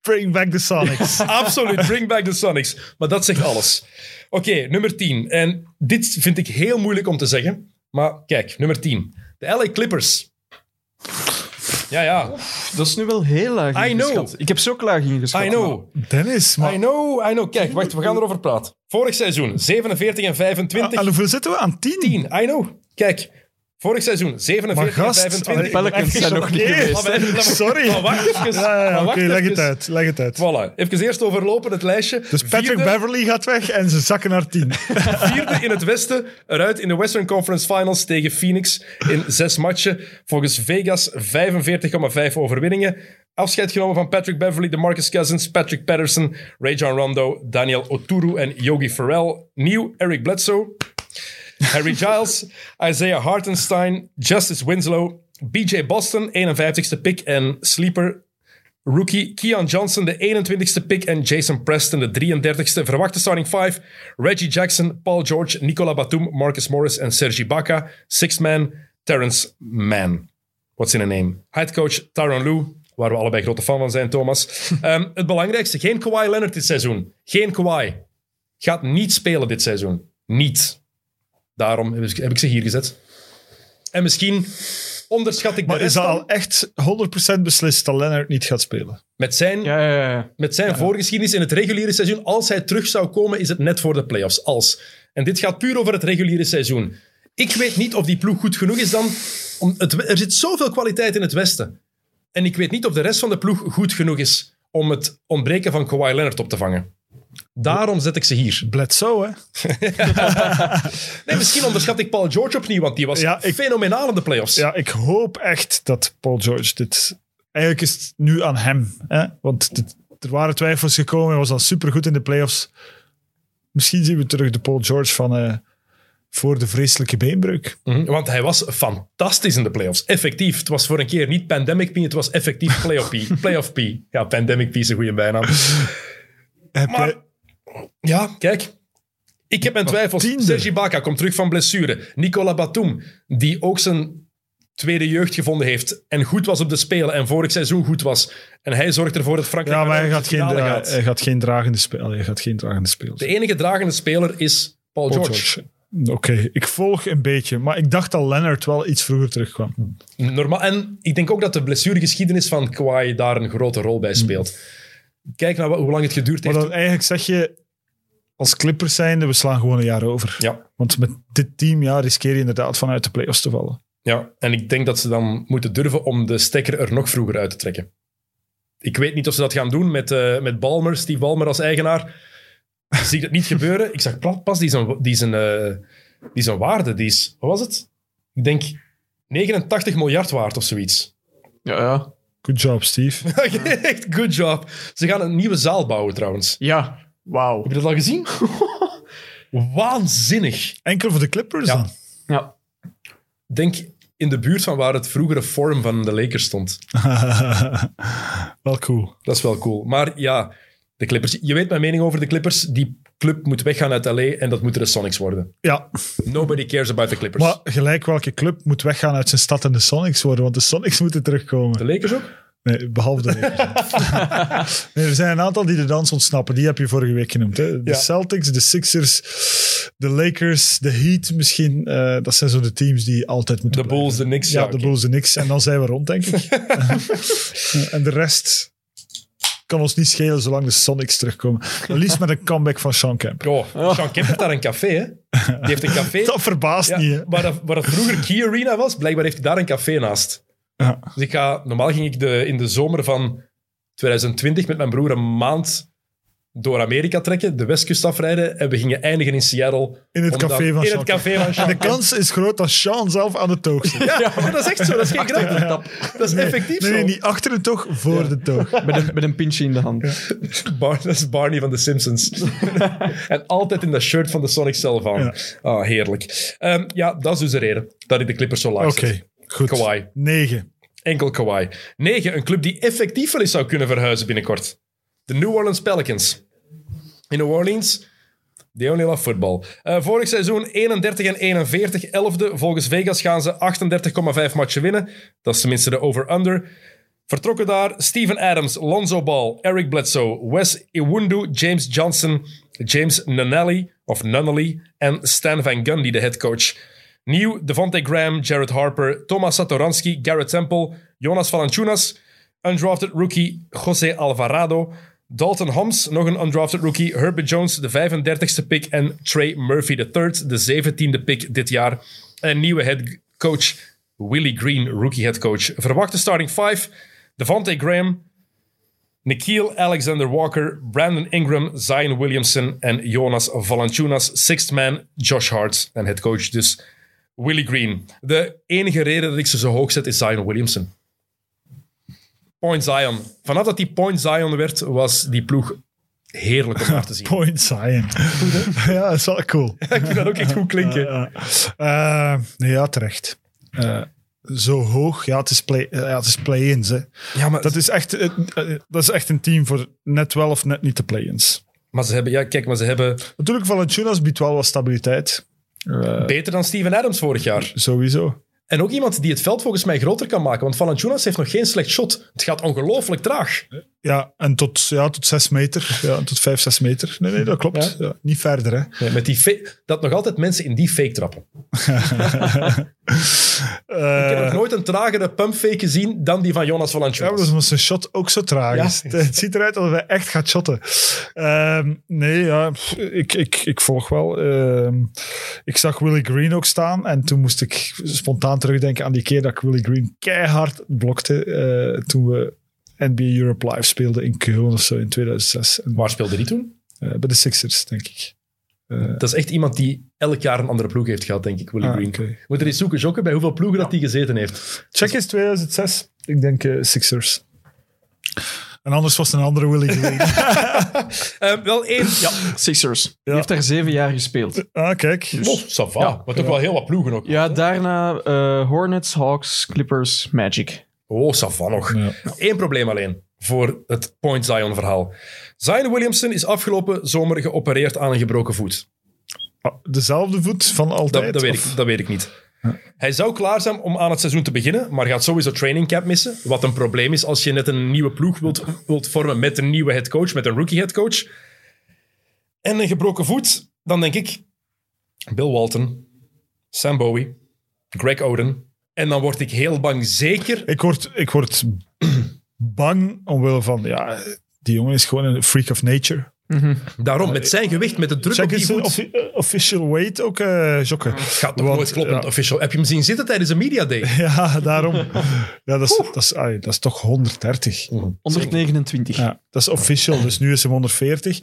Bring back the Sonics. Absoluut, bring back the Sonics. Maar dat zegt alles. Oké, nummer 10. En dit vind ik heel moeilijk om te zeggen. Maar kijk, nummer 10. De LA Clippers. Ja, ja. Dat is nu wel heel laag I know. Ik heb zo ook laag ingeschat. I know. Dennis, maar I know, I know. Kijk, wacht, we gaan erover praten. Vorig seizoen, 47 en 25. aan hoeveel zitten we? Aan 10? 10, I know. Kijk, vorig seizoen, 47 Maar en gast, 25. De Pelicans Even zijn nog niet geweest. Sorry. Maar wacht even. Ja, ja, Maar oké, leg het even. uit. Leg het uit. Voilà. Even eerst overlopen het lijstje. Dus Patrick Vierde- Beverly gaat weg en ze zakken naar 10. Vierde in het Westen, eruit in de Western Conference Finals tegen Phoenix in zes matchen. Volgens Vegas 45,5 overwinningen. Afscheid genomen van Patrick Beverly, DeMarcus Cousins, Patrick Patterson, Ray John Rondo, Daniel Oturu en Yogi Ferrell. Nieuw Eric Bledsoe, Harry Giles, Isaiah Hartenstein, Justice Winslow, BJ Boston, 51ste pick en sleeper Rookie Keon Johnson, de 21ste pick. En Jason Preston, de 33ste. Verwachte starting 5. Reggie Jackson, Paul George, Nicola Batum, Marcus Morris en Sergi Baca. Sixth man, Terrence Mann. What's in a name? Head coach Tyron Lue, waar we allebei grote fan van zijn, Thomas. Ehm, het belangrijkste, geen Kawhi Leonard dit seizoen. Geen Kawhi. Gaat niet spelen dit seizoen. Niet. Daarom heb ik, heb ik ze hier gezet. En misschien onderschat ik de Maar is rest dat dan. al echt 100% beslist dat Leonard niet gaat spelen? Met zijn Ja, ja, ja. met zijn voorgeschiedenis in het reguliere seizoen, als hij terug zou komen, is het net voor de playoffs. Als. En dit gaat puur over het reguliere seizoen. Ik weet niet of die ploeg goed genoeg is dan. Om het, er zit zoveel kwaliteit in het Westen. En ik weet niet of de rest van de ploeg goed genoeg is om het ontbreken van Kawhi Leonard op te vangen. Daarom zet ik ze hier. Bledsoe, hè? Nee, misschien onderschat ik Paul George opnieuw, want die was Ja, ik- fenomenaal in de playoffs. Ja, ik hoop echt dat Paul George dit... Eigenlijk is het nu aan hem. Hè? Want dit- er waren twijfels gekomen. Hij was al supergoed in de playoffs. Misschien zien we terug de Paul George van eh, voor de vreselijke beenbreuk. Mhm, Want hij was fantastisch in de playoffs. Effectief. Het was voor een keer niet Pandemic P, het was effectief Playoff P. Playoff P. Ja, Pandemic P is een goede bijnaam. Heb Maar, ja, kijk. Ik heb mijn twijfels. Sergi Baca komt terug van blessure. Nicola Batum, die ook zijn tweede jeugd gevonden heeft en goed was op de Spelen en vorig seizoen goed was. En hij zorgt ervoor dat Frankrijk ja, maar hij gaat, geen, gaat. hij gaat geen dragende spelen. Hij gaat geen dragende spelen. De enige dragende speler is Paul, Paul George. George. Oké, ik volg een beetje. Maar ik dacht dat Leonard wel iets vroeger terugkwam. Normaal, en ik denk ook dat de blessuregeschiedenis van Kawhi daar een grote rol bij speelt. Kijk naar hoe lang het geduurd Maar heeft. dan eigenlijk zeg je, als Clippers zijnde, we slaan gewoon een jaar over. Ja, Want met dit team ja, riskeer je inderdaad vanuit de playoffs te vallen. ja, en ik denk dat ze dan moeten durven om de stekker er nog vroeger uit te trekken. Ik weet niet of ze dat gaan doen met, eh, met Balmer, Steve Balmer als eigenaar. Zie ik dat niet gebeuren. Ik zag plat pas, die zijn, die zijn, eh, die zijn waarde, die is, wat was het? Ik denk 89 miljard waard of zoiets. Ja, ja. Good job, Steve. Echt good job. Ze gaan een nieuwe zaal bouwen trouwens. Ja, wauw. Heb je dat al gezien? Waanzinnig. Enkel voor de Clippers Ja. dan? Ja. Denk in de buurt van waar het vroegere forum van de Lakers stond. wel cool. Dat is wel cool. Maar ja, de Clippers. Je weet mijn mening over de Clippers. Die club moet weggaan uit LA en dat moeten de Sonics worden. Ja, Nobody cares about the Clippers. maar gelijk welke club moet weggaan uit zijn stad en de Sonics worden, want de Sonics moeten terugkomen. De Lakers ook? Nee, behalve de nee, er zijn een aantal die de dans ontsnappen. Die heb je vorige week genoemd. Hè? De Ja. Celtics, de Sixers, de Lakers, de Heat misschien. Eh, dat zijn zo de teams die altijd moeten De. Bulls, de Knicks. Ja, Ja, de. Bulls en niks. En dan zijn we rond, denk ik. en de rest... kan ons niet schelen zolang de Sonics terugkomen. Liefst met een comeback van Sean Kemp. Oh, Sean Kemp heeft daar een café, hè? Die heeft een café. Dat verbaast Ja, niet, hè? waar, dat, waar dat vroeger Key Arena was, blijkbaar heeft hij daar een café naast. Ja. Dus ik ga, normaal ging ik de, in de zomer van 2020 met mijn broer een maand door Amerika trekken, de westkust afrijden en we gingen eindigen in Seattle. In het café van In Sean het café van En Sean de Kemp. kans is groot dat Sean zelf aan de toog zit. Ja, maar dat is echt zo, dat is geen grap. Dat is effectief Nee, zo. nee, niet achter de toog, voor de toog. Met een, met een pintje in de hand. Bar- dat is Barney van The Simpsons. en altijd in dat shirt van de Sonic zelf aan. Ja. Ah, heerlijk. Ehm, ja, dat is dus de reden dat hij de Clippers zo laag Oké. Goed. Kawhi. 9. Enkel Kawhi. 9. Een club die effectief wel eens zou kunnen verhuizen binnenkort. De New Orleans Pelicans. In New Orleans, they only love football. Eh, vorig seizoen 31 en 41. 11e. Volgens Vegas gaan ze 38,5 matchen winnen. Dat is tenminste de over-under. Vertrokken daar Steven Adams, Lonzo Ball, Eric Bledsoe, Wes Iwundu, James Johnson, James Nunnally, of Nunnally en Stan Van Gundy, de headcoach. Nieuw Devontae Graham, Jared Harper, Thomas Satoransky, Garrett Temple, Jonas Valanciunas, undrafted rookie José Alvarado, Dalton Homs, nog een undrafted rookie, Herbert Jones, de 35ste pick en Trey Murphy III, de 17e pick dit jaar. En nieuwe headcoach Willie Green, rookie headcoach. Verwachte starting 5, Devontae Graham, Nikhil Alexander Walker, Brandon Ingram, Zion Williamson en Jonas Valanciunas. Sixth man, Josh Hart. En headcoach dus Willie Green. De enige reden dat ik ze zo hoog zet is Zion Williamson. Point Zion. Vanaf dat die Point Zion werd, was die ploeg heerlijk om naar te zien. Point Zion. ja, dat is wel cool. ik vind dat ook echt goed klinken. Ja, Eh, ja, terecht. Eh, zo hoog, ja, het is play- eh, ja, het is play-ins. Ja, maar, Dat, is echt, dat is echt een team voor net wel of net niet de play-ins. maar ze hebben, ja, kijk, maar ze hebben Natuurlijk, Valanciunas biedt wel wat stabiliteit. Eh, beter dan Steven Adams vorig jaar. sowieso. En ook iemand die het veld volgens mij groter kan maken. Want Valanciunas heeft nog geen slecht shot. Het gaat ongelooflijk traag. Ja, en tot, ja, tot 6 meter. Ja, tot 5, 6 meter. Nee, nee, dat klopt. Ja, niet verder, hè. Ja, met die dat nog altijd mensen in die fake trappen. Ik heb nog Eh, nooit een tragere pumpfake gezien dan die van Jonas Ja, dat Valanciunas. is omdat zijn shot ook zo traag Ja. is. Het, het ziet eruit alsof hij echt gaat shotten. Ehm, nee, ja, ik, ik, ik volg wel. Ehm, ik zag Willie Green ook staan en toen moest ik spontaan terugdenken aan die keer dat ik Willie Green keihard blokte eh, toen we NBA Europe Live speelden in Keulen of zo in 2006. En, Waar speelde die toen? eh, bij de Sixers, denk ik. Dat is echt iemand die elk jaar een andere ploeg heeft gehad, denk ik, Willie Ah, Green. oké. Moet er eens zoeken, jokken, bij hoeveel ploegen dat hij gezeten heeft. Check is 2006. Ik denk eh, Sixers. En anders was het een andere Willie Green. Eh, wel één. Ja, Sixers. Die heeft daar zeven jaar gespeeld. ah, kijk. oh, ça va. Ja. maar toch wel heel wat ploegen ook. Ja, daarna eh, Hornets, Hawks, Clippers, Magic. Oh, ça va nog. Ja. Eén probleem alleen voor het Point Zion verhaal. Zion Williamson is afgelopen zomer geopereerd aan een gebroken voet. Ah, Dezelfde voet van altijd? Dat, dat, weet, of- ik, dat weet ik niet. Hij zou klaar zijn om aan het seizoen te beginnen, maar gaat sowieso training camp missen. Wat een probleem is als je net een nieuwe ploeg wilt, wilt vormen met een nieuwe headcoach, met een rookie headcoach. En een gebroken voet, dan denk ik Bill Walton, Sam Bowie, Greg Oden. En dan word ik heel bang, zeker Ik word, ik word bang omwille van, ja, die jongen is gewoon een freak of nature. Daarom, met zijn gewicht, met de druk op Check die eens een voet. offi- eh, official weight ook, eh Jokke. Gaat nog nooit kloppen, ja. official. Heb je hem zien zitten tijdens een media day? Ja, daarom. Ja, dat is, dat is, ai, dat is toch 130. 129. Ja, dat is official, dus nu is hem 140.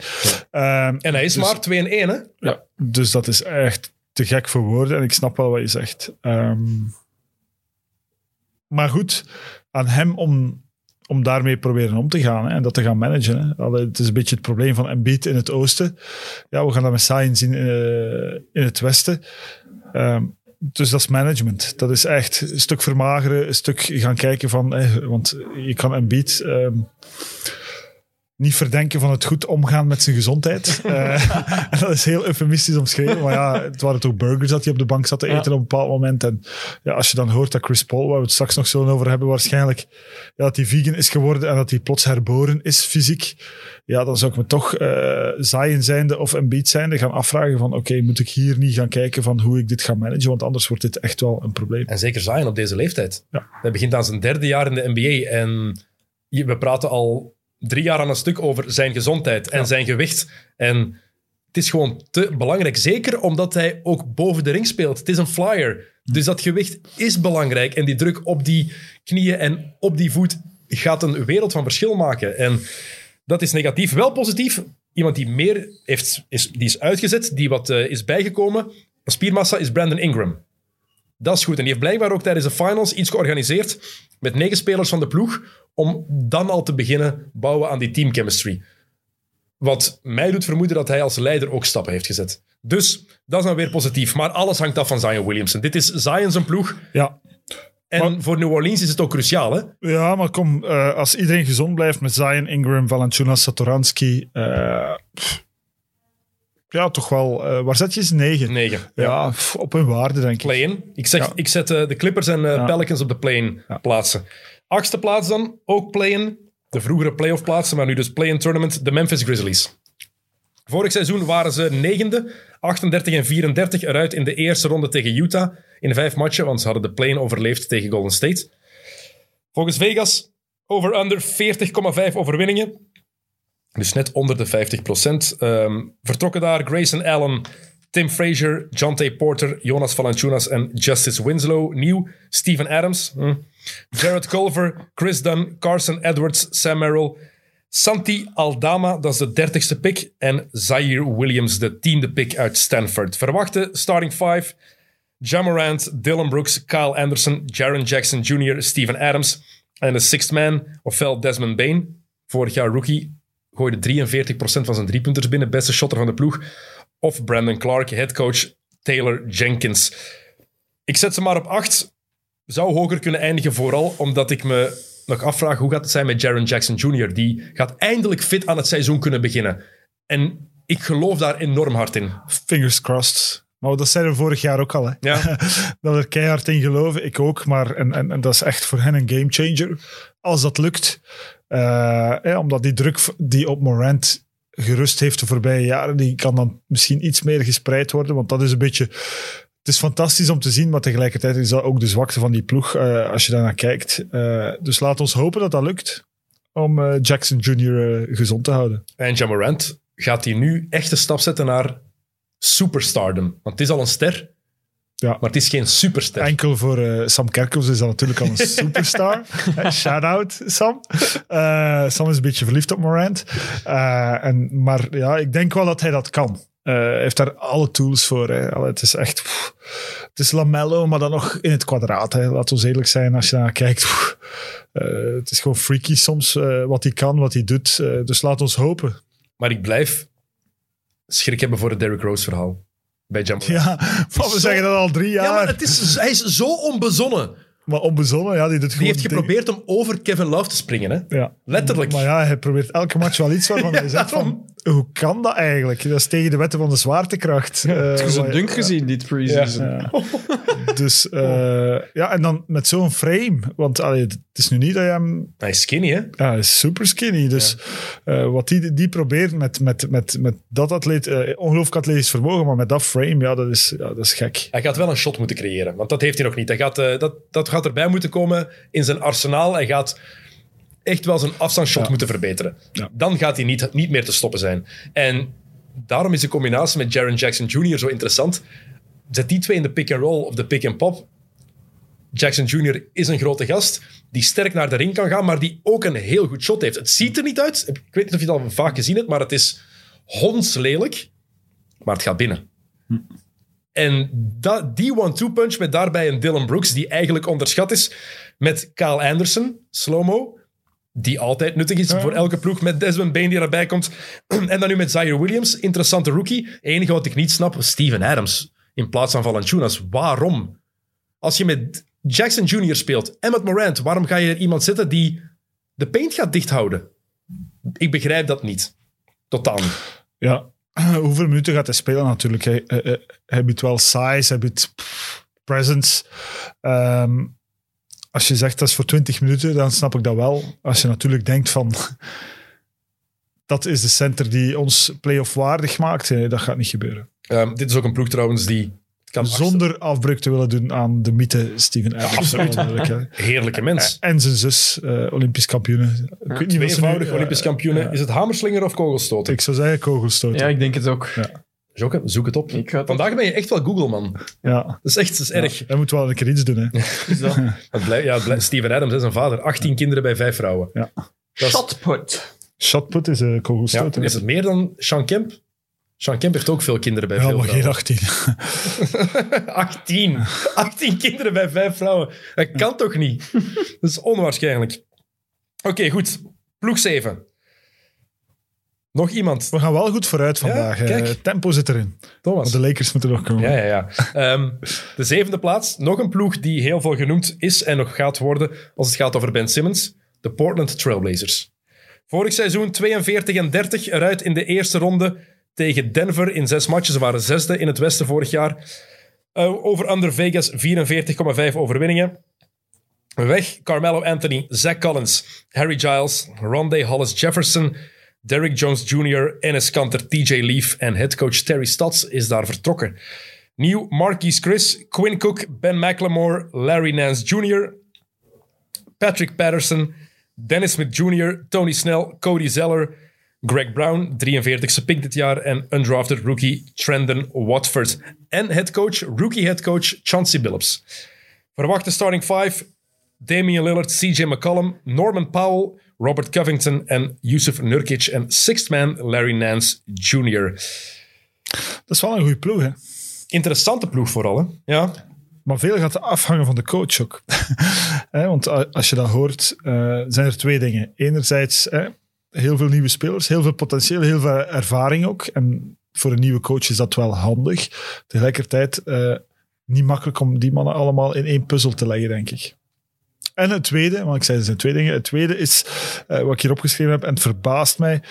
Ehm, En hij is Dus- maar 2 en 1, hè? ja, dus dat is echt te gek voor woorden en ik snap wel wat je zegt. Ehm, maar goed, aan hem om, om daarmee proberen om te gaan hè, en dat te gaan managen. Hè. Het is een beetje het probleem van Embiid in het oosten. Ja, we gaan dat met Zion zien eh, in het westen. Ehm, dus dat is management. Dat is echt een stuk vermageren, een stuk gaan kijken van... want je kan Embiid... ehm, niet verdenken van het goed omgaan met zijn gezondheid. Eh, en dat is heel eufemistisch omschreven. Maar ja, het waren toch burgers dat hij op de bank zat te eten Ja. op een bepaald moment. En ja, als je dan hoort dat Chris Paul, waar we het straks nog zullen over hebben, waarschijnlijk ja, dat hij vegan is geworden en dat hij plots herboren is fysiek. Ja, dan zou ik me toch uh, Zion zijnde of Embiid zijnde gaan afvragen van oké, moet ik hier niet gaan kijken van hoe ik dit ga managen? Want anders wordt dit echt wel een probleem. En zeker Zion op deze leeftijd. Ja. Hij begint aan zijn derde jaar in de NBA en we praten al drie jaar aan een stuk over zijn gezondheid en zijn gewicht. En het is gewoon te belangrijk. Zeker omdat hij ook boven de ring speelt. Het is een flyer. Dus dat gewicht is belangrijk. En die druk op die knieën en op die voet gaat een wereld van verschil maken. En dat is negatief. Wel positief. Iemand die meer heeft, is, die is uitgezet, die wat eh, is bijgekomen. Spiermassa is Brandon Ingram. Dat is goed. En die heeft blijkbaar ook tijdens de finals iets georganiseerd met negen spelers van de ploeg om dan al te beginnen bouwen aan die teamchemistry. Wat mij doet vermoeden dat hij als leider ook stappen heeft gezet. Dus dat is dan weer positief. Maar alles hangt af van Zion Williamson. Dit is Zion zijn ploeg. Ja, En Maar- voor New Orleans is het ook cruciaal. Hè? ja maar kom, eh, als iedereen gezond blijft met Zion, Ingram, Valanciunas, Satoransky, eh, ja, toch wel. eh, waar zet je ze? Negen. Negen. Ja, pff, op hun waarde, denk ik. Play-in. Ik, zeg, Ja. ik zet de Clippers en Ja. Pelicans op de play-in Ja. plaatsen. Achtste plaats dan, ook play-in. De vroegere playoff plaatsen, maar nu dus play-in tournament. De Memphis Grizzlies. Vorig seizoen waren ze negende, 38 en 34 eruit in de eerste ronde tegen Utah in vijf matchen, want ze hadden de play-in overleefd tegen Golden State. Volgens Vegas over-under 40,5 overwinningen. Dus net onder de 50% vertrokken daar Grayson Allen, Tim Frazier, John T. Porter, Jonas Valanciunas en Justice Winslow. Nieuw, Steven Adams, hm. Jared Culver, Chris Dunn, Carson Edwards, Sam Merrill, Santi Aldama, dat is de dertigste pick, en Zaire Williams, de tiende pick uit Stanford. Verwachte starting five, Jamorant, Dylan Brooks, Kyle Anderson, Jaron Jackson Jr., Steven Adams en de sixth man, ofwel Desmond Bain, vorig jaar rookie, gooide 43% van zijn driepunters binnen, beste shotter van de ploeg, of Brandon Clark, headcoach Taylor Jenkins. Ik zet ze maar op 8. Zou hoger kunnen eindigen, vooral omdat ik me nog afvraag hoe gaat het zijn met Jaron Jackson Jr. Die gaat eindelijk fit aan het seizoen kunnen beginnen. En ik geloof daar enorm hard in. Fingers crossed. Maar dat zeiden we vorig jaar ook al. Hè. Ja. dat we er keihard in geloven. Ik ook. Maar en, en, en dat is echt voor hen een gamechanger. Als dat lukt. Eh, omdat die druk die op Morant gerust heeft de voorbije jaren, die kan dan misschien iets meer gespreid worden. Want dat is een beetje... Het is fantastisch om te zien, maar tegelijkertijd is dat ook de zwakte van die ploeg eh, als je daarnaar kijkt. Eh, dus laat ons hopen dat dat lukt om eh, Jackson Jr. gezond te houden. En Jamorant gaat hij nu echt een stap zetten naar superstardom. Want het is al een ster, Ja. maar het is geen superster. Enkel voor Sam Kerkhoffs is dat natuurlijk al een superstar. Shout-out, Sam. Sam is een beetje verliefd op Morant. En, maar ja, ik denk wel dat hij dat kan. Eh, heeft daar alle tools voor. Hè. Allee, het is echt... pff, het is Lamello, maar dan nog in het kwadraat. Hè. Laten we eerlijk zijn als je naar kijkt. pff. Eh, het is gewoon freaky soms eh, wat hij kan, wat hij doet. Dus laat ons hopen. Maar ik blijf schrik hebben voor het Derrick Rose verhaal. Bij Jamorant. Ja, maar we zeggen dat al drie jaar. Ja, maar het is, hij is zo onbezonnen. Maar onbezonnen, ja, die doet Die heeft geprobeerd om over Kevin Love te springen. Hè? Ja. Letterlijk. Maar ja, hij probeert elke match wel iets waarvan hij zegt van... Hoe kan dat eigenlijk? Dat is tegen de wetten van de zwaartekracht. Eh, je zo'n wat- dunk gezien, dit preseason? Ja. Dus eh, ja, en dan met zo'n frame. Want allee, het is nu niet dat je hem... Hij is skinny, hè? Ja, hij is super skinny. Dus eh, wat die, die probeert met, met, met, met dat atleet... eh, ongelooflijk atletisch vermogen, maar met dat frame, ja, dat is, ja, dat is gek. Hij gaat wel een shot moeten creëren, want dat heeft hij nog niet. Hij gaat, eh, dat, dat gaat erbij moeten komen in zijn arsenaal. Hij gaat echt wel zijn afstandsshot moeten verbeteren. Ja. Dan gaat hij niet, niet meer te stoppen zijn. En daarom is de combinatie met Jaron Jackson Jr. zo interessant. Zet die twee in de pick-and-roll of de pick-and-pop. Jackson Jr. is een grote gast die sterk naar de ring kan gaan, maar die ook een heel goed shot heeft. Het ziet er niet uit. Ik weet niet of je het al vaak gezien hebt, maar het is hondslelijk. Maar het gaat binnen. En dat, die one-two punch met daarbij een Dylan Brooks, die eigenlijk onderschat is, met Kyle Anderson, slow-mo, die altijd nuttig is voor elke ploeg, met Desmond Bain die erbij komt. en dan nu met Zaire Williams, interessante rookie. Het enige wat ik niet snap, Steven Adams in plaats van Valanciunas. Waarom? Als je met Jackson Jr. speelt en met Morant, waarom ga je er iemand zetten die de paint gaat dichthouden? Ik begrijp dat niet. Totaal niet. Ja, hoeveel minuten gaat hij spelen natuurlijk? Hij, hij, hij- hij biedt wel size, hij biedt pff, presence. Ehm, als je zegt dat is voor 20 minuten, dan snap ik dat wel. Als je natuurlijk denkt van... Dat is de center die ons playoff waardig maakt. Nee, dat gaat niet gebeuren. Ehm, dit is ook een ploeg trouwens die Kan Zonder afbreuk te willen doen aan de mythe Steven Adams. absoluut. Heerlijke mens. En zijn zus, eh, Olympisch nu- Tweevoudig Olympisch eh, kampioen. Is het hamerslinger of kogelstoten? Ik zou zeggen kogelstoot. Ja, ik denk het ook. Jokke, zoek het op. Ik ga het Vandaag ben je echt wel Google, man. Ja. Dat is echt dat is erg. Hij moet wel een keer iets doen. Hè. Het ja, het Steven Adams is zijn vader. 18 kinderen bij vijf vrouwen. Ja. Dat is, shotput? Shotput is een ja, kogelstoot. hè. is het meer dan Sean Kemp? Sean Kemp heeft ook veel kinderen bij Ja, veel maar geen vrouwen. 18. 18. 18 kinderen bij vijf vrouwen. Dat kan toch niet? Dat is onwaarschijnlijk. Oké, goed. Ploeg 7. Nog iemand? We gaan wel goed vooruit vandaag. hè. kijk. Tempo zit erin. Thomas. Maar de Lakers moeten nog komen. Ja, ja, ja. Ehm, de zevende plaats. Nog een ploeg die heel veel genoemd is en nog gaat worden als het gaat over Ben Simmons. De Portland Trailblazers. Vorig seizoen 42 en 30 eruit in de eerste ronde tegen Denver in zes matches. Ze waren zesde in het westen vorig jaar. Eh, over under Vegas 44,5 overwinningen. Weg Carmelo Anthony, Zach Collins, Harry Giles, Rondé Hollis Jefferson, Derrick Jones Jr., Enes Kanter, TJ Leaf en headcoach Terry Stotts is daar vertrokken. Nieuw Marquise Chris, Quinn Cook, Ben McLemore, Larry Nance Jr., Patrick Patterson, Dennis Smith Jr., Tony Snell, Cody Zeller, Greg Brown, 43ste pick dit jaar, en undrafted rookie Trendon Watford. En headcoach, rookie headcoach Chauncey Billups. Verwachte starting five, Damian Lillard, CJ McCollum, Norman Powell, Robert Covington en Yusuf Nurkic. En sixth man, Larry Nance Jr. Dat is wel een goede ploeg. Hè. Interessante ploeg vooral, hè? Ja. Maar veel gaat afhangen van de coach ook. Hè, want als je dat hoort, eh, zijn er twee dingen. Enerzijds heel veel nieuwe spelers, heel veel potentieel, heel veel ervaring ook. En voor een nieuwe coach is dat wel handig. Tegelijkertijd eh, niet makkelijk om die mannen allemaal in één puzzel te leggen, denk ik. En het tweede, want ik zei er zijn twee dingen. Het tweede is eh, wat ik hier opgeschreven heb, en het verbaast mij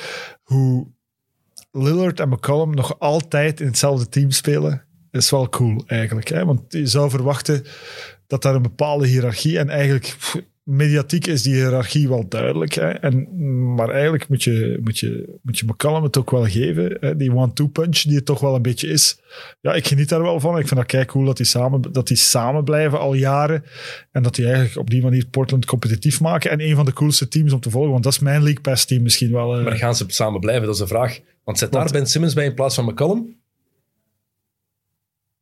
hoe Lillard en McCollum nog altijd in hetzelfde team spelen. is wel cool eigenlijk. Hè? Want je zou verwachten dat daar een bepaalde hiërarchie en eigenlijk mediatiek is die hiërarchie wel duidelijk. Hè? En, maar eigenlijk moet je, moet, je, moet je McCallum het ook wel geven. Hè? Die one-two punch die het toch wel een beetje is. Ja, ik geniet daar wel van. Ik vind dat kei cool dat die samen, dat die samen blijven al jaren. En dat die eigenlijk op die manier Portland competitief maken. En een van de coolste teams om te volgen. Want dat is mijn League Pass team misschien wel. eh. Maar gaan ze samen blijven? Dat is de vraag. Want zet daar Want- Ben Simmons bij in plaats van McCollum.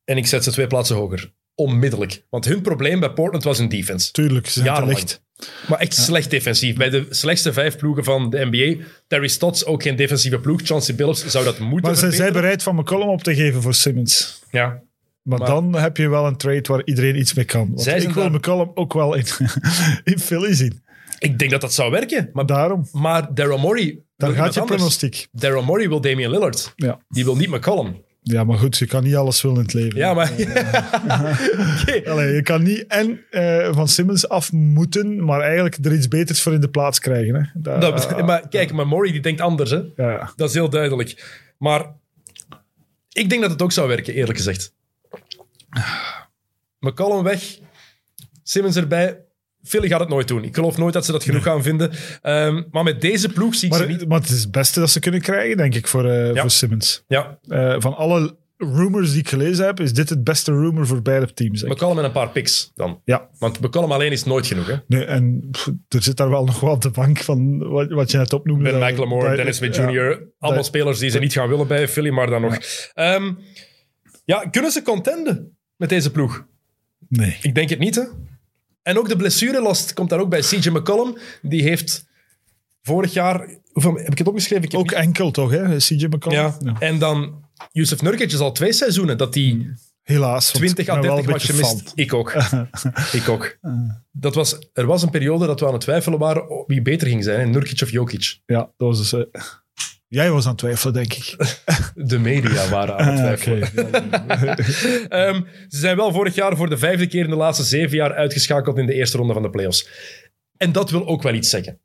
En ik zet ze twee plaatsen hoger. Onmiddellijk. Want hun probleem bij Portland was hun defense. Tuurlijk, ze zijn licht. Maar echt slecht defensief. Bij de slechtste vijf ploegen van de NBA. Terry Stotts, ook geen defensieve ploeg. Chauncey Billups zou dat moeten Maar zijn zij bereid van McCollum op te geven voor Simmons? Ja. Maar, Maar- dan heb je wel een trade waar iedereen iets mee kan. Want ik wil daar- McCollum ook wel in, in Philly zien. Ik denk dat dat zou werken. Maar, Daarom, maar Daryl Morey... daar gaat je anders. pronostiek. Daryl Morey wil Damian Lillard. Ja. Die wil niet McCollum. Ja, maar goed, je kan niet alles willen in het leven. Ja, maar... Oké. Allee, je kan niet en eh, van Simmons af moeten, maar eigenlijk er iets beters voor in de plaats krijgen. Hè. Dat- Dat- maar kijk, maar Morey die denkt anders, hè. ja, ja. Dat is heel duidelijk. Maar ik denk dat het ook zou werken, eerlijk gezegd. McCollum weg, Simmons erbij. Philly gaat het nooit doen. Ik geloof nooit dat ze dat genoeg gaan vinden. Ehm, maar met deze ploeg zie ik ze Maar, niet. maar het is het beste dat ze kunnen krijgen, denk ik, voor, eh, Ja. voor Simmons. Ja, Eh, van alle rumors die ik gelezen heb, is dit het beste rumor voor beide teams. McCollum en een paar picks dan. Ja, Want McCollum alleen is nooit genoeg. Hè? nee, en pff, er zit daar wel nog wel op de bank van wat, wat je net opnoemde. Ben McLemore, dat- Dennis Smith ja. Jr. Allemaal spelers die ze niet gaan willen bij Philly, maar dan nog. Ehm, ja, kunnen ze contenden met deze ploeg? Nee. Ik denk het niet, hè. En ook de blessurelast komt daar ook bij. CJ McCollum, die heeft vorig jaar... Hoeveel, heb ik het opgeschreven? Ik heb Ook enkel toch, hè? CJ McCollum? Ja. En dan Yusuf Nurkic is al twee seizoenen dat hij Helaas. want 20 ik à ben wel 30 een beetje matchen mist. Ik ook. ik ook. Dat was, er was een periode dat we aan het twijfelen waren wie beter ging zijn. Nurkic of Jokic. Ja, dat was dus... jij was aan het twijfelen, denk ik. De media waren aan het Ah, twijfelen. Ehm, ze zijn wel vorig jaar voor de vijfde keer in de laatste zeven jaar uitgeschakeld in de eerste ronde van de playoffs. En dat wil ook wel iets zeggen.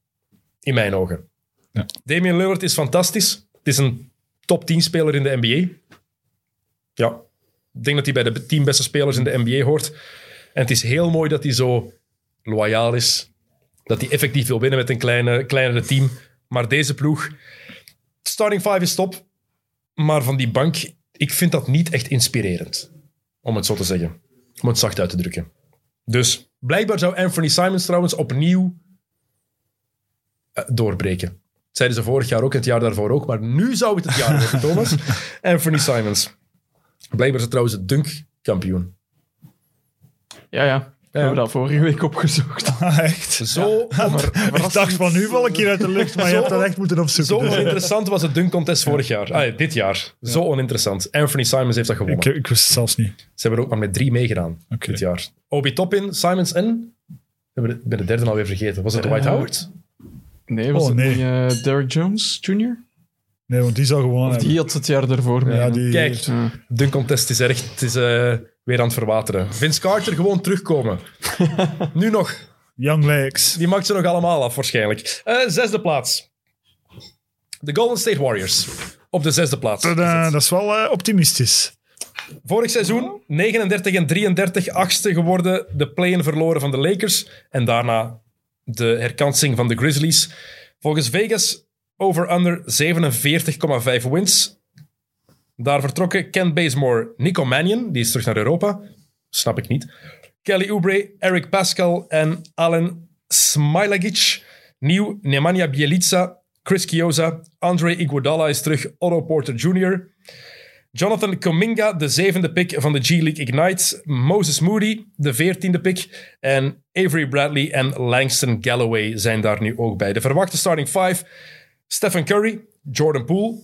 In mijn ogen. Ja. Damian Lillard is fantastisch. Het is een top 10 speler in de NBA. Ja. Ik denk dat hij bij de 10 beste spelers in de NBA hoort. En het is heel mooi dat hij zo loyaal is. Dat hij effectief wil winnen met een kleine, kleinere team. Maar deze ploeg... Starting five is top. Maar van die bank, ik vind dat niet echt inspirerend. Om het zo te zeggen. Om het zacht uit te drukken. Dus blijkbaar zou Anthony Simons trouwens opnieuw eh, doorbreken. Dat zeiden ze vorig jaar ook, het jaar daarvoor ook. Maar nu zou het het jaar worden, Thomas. Anthony Simons. Blijkbaar is het trouwens het dunk-kampioen. Ja, ja. We hebben dat vorige week opgezocht. Ah, echt? Zo, Ik dacht van nu val ik hier uit de lucht, maar je hebt dat echt moeten zo opzoeken. Dus, oninteressant was het dunk-contest vorig jaar. Ah, dit jaar. Zo oninteressant. Anthony Simons heeft dat gewonnen. ik, ik wist het zelfs niet. Ze hebben er ook maar met drie meegedaan dit jaar. Obi Toppin, Simons en... Ik ben de- de derde alweer vergeten. Was het Dwight Eh, Howard? Nee, was Oh, het nee. niet eh, Derrick Jones Jr.? Nee, want die zou gewoon die had het jaar daarvoor mee. Ja, die... Kijk, Ja. dunk contest is er echt het is, eh, weer aan het verwateren. Vince Carter gewoon terugkomen. nu nog. Young Legs. Die maakt ze nog allemaal af waarschijnlijk. Eh, zesde plaats. De Golden State Warriors. Op de zesde plaats. Tadaa, dat is wel eh, optimistisch. Vorig seizoen 39 en 33, achtste geworden. De play-in verloren van de Lakers. En daarna de herkansing van de Grizzlies. Volgens Vegas over-under 47,5 wins. Daar vertrokken Ken Bazemore, Nico Mannion, die is terug naar Europa. Snap ik niet. Kelly Oubre, Eric Pascal en Alen Smilagic. Nieuw Nemanja Bjelica, Chris Chioza, Andre Iguodala is terug, Otto Porter Jr., Jonathan Kuminga, de zevende pick van de G-League Ignite. Moses Moody, de veertiende pick. En Avery Bradley en Langston Galloway zijn daar nu ook bij. De verwachte starting five. Stephen Curry, Jordan Poole,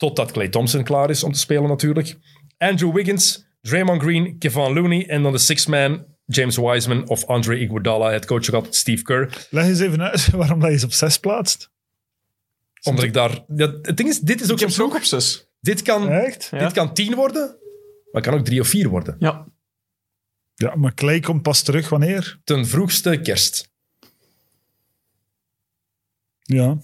totdat Clay Thompson klaar is om te spelen natuurlijk. Andrew Wiggins, Draymond Green, Kevon Looney en dan de sixth man James Wiseman of Andre Iguodala. Het coach ook altijd Steve Kerr. Leg eens even uit waarom je ze op zes plaatst. Omdat ik daar... Dat, het ding is, dit is ook Ik heb een ploeg. op zes. Dit kan, Echt? Ja. dit kan tien worden, maar het kan ook drie of vier worden. Ja. Ja, maar Clay komt pas terug wanneer? Ten vroegste kerst. Ja.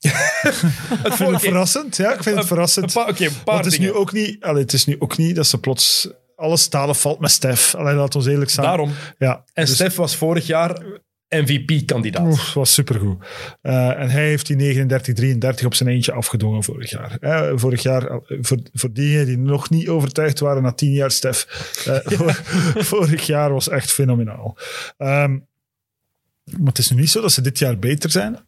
Het Ik vind het verrassend. Ja, ik vind het verrassend. Oké, een paar Want het is, nu ook niet, allee, het is nu ook niet dat ze plots alles stalen valt met Stef. Allee, laat ons eerlijk zijn. Daarom. Ja, En dus- Stef was vorig jaar MVP-kandidaat. Was supergoed. Eh en hij heeft die 39-33 op zijn eentje afgedwongen vorig jaar. Eh, vorig jaar, voor, voor diegenen die nog niet overtuigd waren na tien jaar Stef, vor- vorig jaar was echt fenomenaal. Ehm, maar het is nu niet zo dat ze dit jaar beter zijn.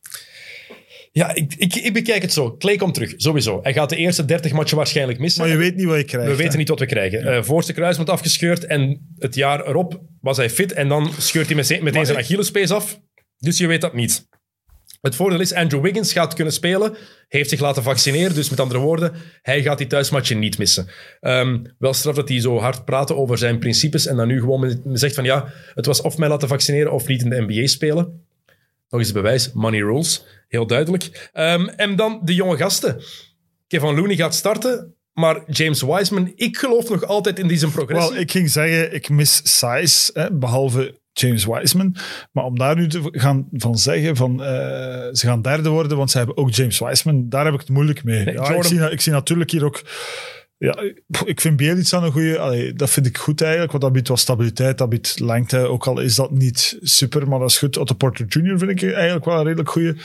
Ja, ik, ik, ik bekijk het zo. Clay komt terug, sowieso. Hij gaat de eerste 30 matchen waarschijnlijk missen. Maar je weet niet wat je krijgt. We weten niet wat we krijgen. Eh voorste kruisband afgescheurd en het jaar erop was hij fit en dan scheurt hij meteen, meteen zijn Achillespees af. Dus je weet dat niet. Het voordeel is, Andrew Wiggins gaat kunnen spelen, heeft zich laten vaccineren, dus met andere woorden, hij gaat die thuismatje niet missen. Ehm, wel straf dat hij zo hard praten over zijn principes en dan nu gewoon zegt van ja, het was of mij laten vaccineren of niet in de NBA spelen. Nog eens het bewijs, money rules, heel duidelijk. Ehm, en dan de jonge gasten. Kevin Looney gaat starten, maar James Wiseman, ik geloof nog altijd in die zijn progressie. Wel, ik ging zeggen, ik mis size, hè, behalve James Wiseman. Maar om daar nu te gaan van zeggen, van, eh, ze gaan derde worden, want ze hebben ook James Wiseman, daar heb ik het moeilijk mee. Nee, ja, Jordan- ik, zie, ik zie natuurlijk hier ook... Ja, ik vind Bielitsa een goede... Dat vind ik goed eigenlijk, want dat biedt wat stabiliteit, dat biedt lengte. Ook al is dat niet super, maar dat is goed. Otto Porter Jr. vind ik eigenlijk wel een redelijk goede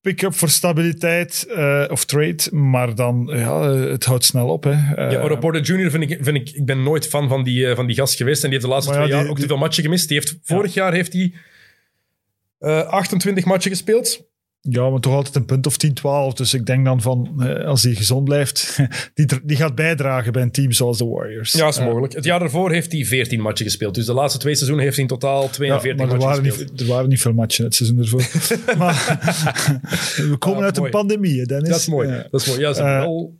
pick-up voor stabiliteit eh, of trade. Maar dan, ja, het houdt snel op. Hè. Eh, Ja, Otto Porter Jr. vind ik, vind ik, ik ben nooit fan van die, eh, van die gast geweest. En die heeft de laatste ja, twee jaar ook te veel matchen gemist. Die heeft, vorig jaar heeft hij eh, 28 matchen gespeeld. Ja, maar toch altijd een punt of 10, 12. Dus ik denk dan van, eh, als hij gezond blijft, die, die gaat bijdragen bij een team zoals de Warriors. Ja, is Eh, mogelijk. Het jaar daarvoor heeft hij 14 matchen gespeeld. Dus de laatste twee seizoenen heeft hij in totaal ja, 42 maar er matchen waren, gespeeld. niet, er waren niet veel matchen het seizoen ervoor. maar we komen Ah, uit mooi. een pandemie, Dennis. Dat is mooi. Ja. Dat is mooi. Ja, ze hebben wel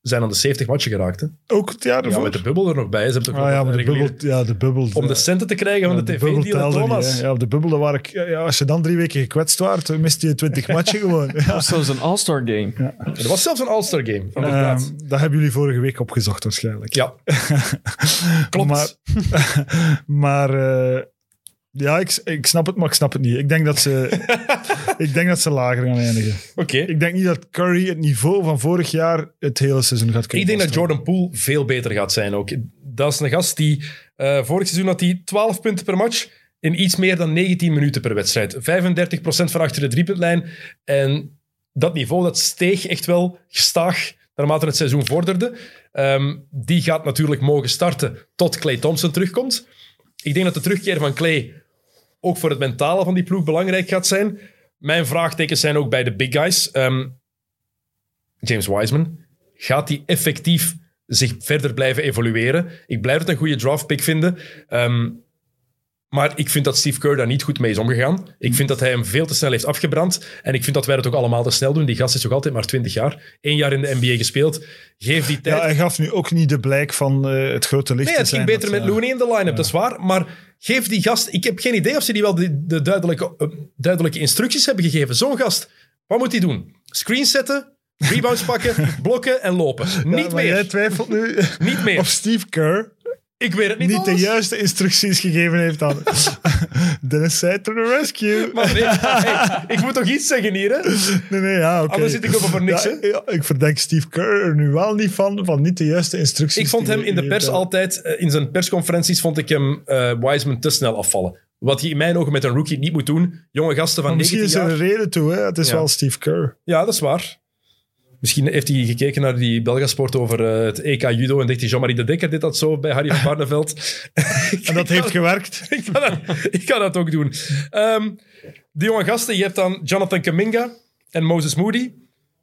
zijn aan de 70 matchen geraakt. Hè? ook het jaar Ja, ervoor? met de bubbel er nog bij. Ze hebben toch ah, ja, maar de bubbel, ja, de bubbel. Om de centen te krijgen van ja, de, tv-deal, niet, Thomas. hè. ja, op de bubbel, daar waren, ja, als je dan drie weken gekwetst waart, dan miste je 20 matchen gewoon. Ja. Dat was zelfs een All-Star game. Er was zelfs een All-Star game. Ehm, dat hebben jullie vorige week opgezocht waarschijnlijk. ja, klopt. Maar, maar eh, ja, ik, ik snap het, maar ik snap het niet. Ik denk dat ze, ik denk dat ze lager gaan eindigen. Oké. Ik denk niet dat Curry het niveau van vorig jaar het hele seizoen gaat kunnen Ik denk dat vasthouden. Jordan Poole veel beter gaat zijn ook. Dat is een gast die eh, vorig seizoen had hij 12 punten per match in iets meer dan 19 minuten per wedstrijd. 35% van achter de driepuntlijn. En dat niveau dat steeg echt wel gestaag naarmate het seizoen vorderde. Ehm, die gaat natuurlijk mogen starten tot Clay Thompson terugkomt. Ik denk dat de terugkeer van Clay ook voor het mentale van die ploeg belangrijk gaat zijn. Mijn vraagtekens zijn ook bij de big guys. Ehm, James Wiseman, gaat hij effectief zich verder blijven evolueren? Ik blijf het een goede draftpick vinden. Ehm, maar ik vind dat Steve Kerr daar niet goed mee is omgegaan. Ik vind dat hij hem veel te snel heeft afgebrand. En ik vind dat wij het ook allemaal te snel doen. Die gast is toch altijd maar 20 jaar. Eén jaar in de NBA gespeeld. Geef die tijd. Ja, hij gaf nu ook niet de blijk van eh, het grote licht Nee, het ging zijn beter dat, met eh, Looney in de line-up, dat is waar. Maar geef die gast... Ik heb geen idee of ze die wel de, de duidelijke, eh, duidelijke instructies hebben gegeven. Zo'n gast, wat moet hij doen? Screen zetten, rebounds pakken, blokken en lopen. ja, niet maar Jij meer. twijfelt nu Niet meer. of Steve Kerr Ik weet het niet niet de juiste instructies gegeven heeft aan Dennis zei to the rescue. Maar nee, hey, ik moet toch iets zeggen hier, hè? Nee, nee, ja, oké. Anders zit ik over voor niks, Ja, hè? ja, ik verdenk Steve Kerr er nu wel niet van, van niet de juiste instructies. Ik vond hem in de pers altijd, eh, in zijn persconferenties, vond ik hem eh, Wiseman te snel afvallen. Wat hij in mijn ogen met een rookie niet moet doen. Jonge gasten van Maar misschien 19 is er jaar. een reden toe, hè. Het is Ja. wel Steve Kerr. Ja, dat is waar. Misschien heeft hij gekeken naar die Belgasport over eh, het EK Judo en dacht hij, Jean-Marie de Dekker dit dat zo bij Harry van Barneveld. En dat heeft gewerkt. ik, kan dat, ik kan dat ook doen. Ehm die jonge gasten, je hebt dan Jonathan Kaminga en Moses Moody.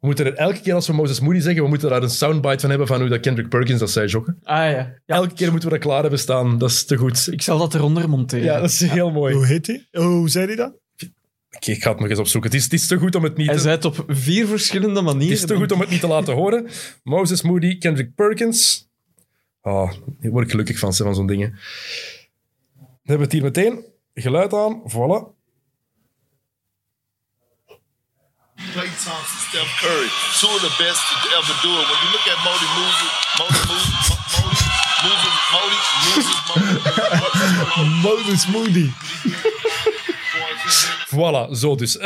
We moeten er elke keer als we Moses Moody zeggen, we moeten daar een soundbite van hebben van hoe dat Kendrick Perkins dat zei, Jokke. Ah ja. Elke keer moeten we dat klaar hebben staan. Dat is te goed. Ik zal dat eronder monteren. Ja, dat is heel mooi. Hoe heet hij? Oh, hoe zei hij dat? Oké, ik ga het nog eens opzoeken. Het is, het is te goed om het niet Hij te... zei het op vier verschillende manieren. Het is te goed om het niet te laten horen. Moses Moody, Kendrick Perkins. Oh, hier word ik gelukkig van, van zo'n dingen. Dan hebben we het hier meteen. Geluid aan, voilà. Steph Curry, two of the best to ever do it. When you look at Modi Moses, Modi, Moses, Modi, Moses Moody. Voilà, zo dus.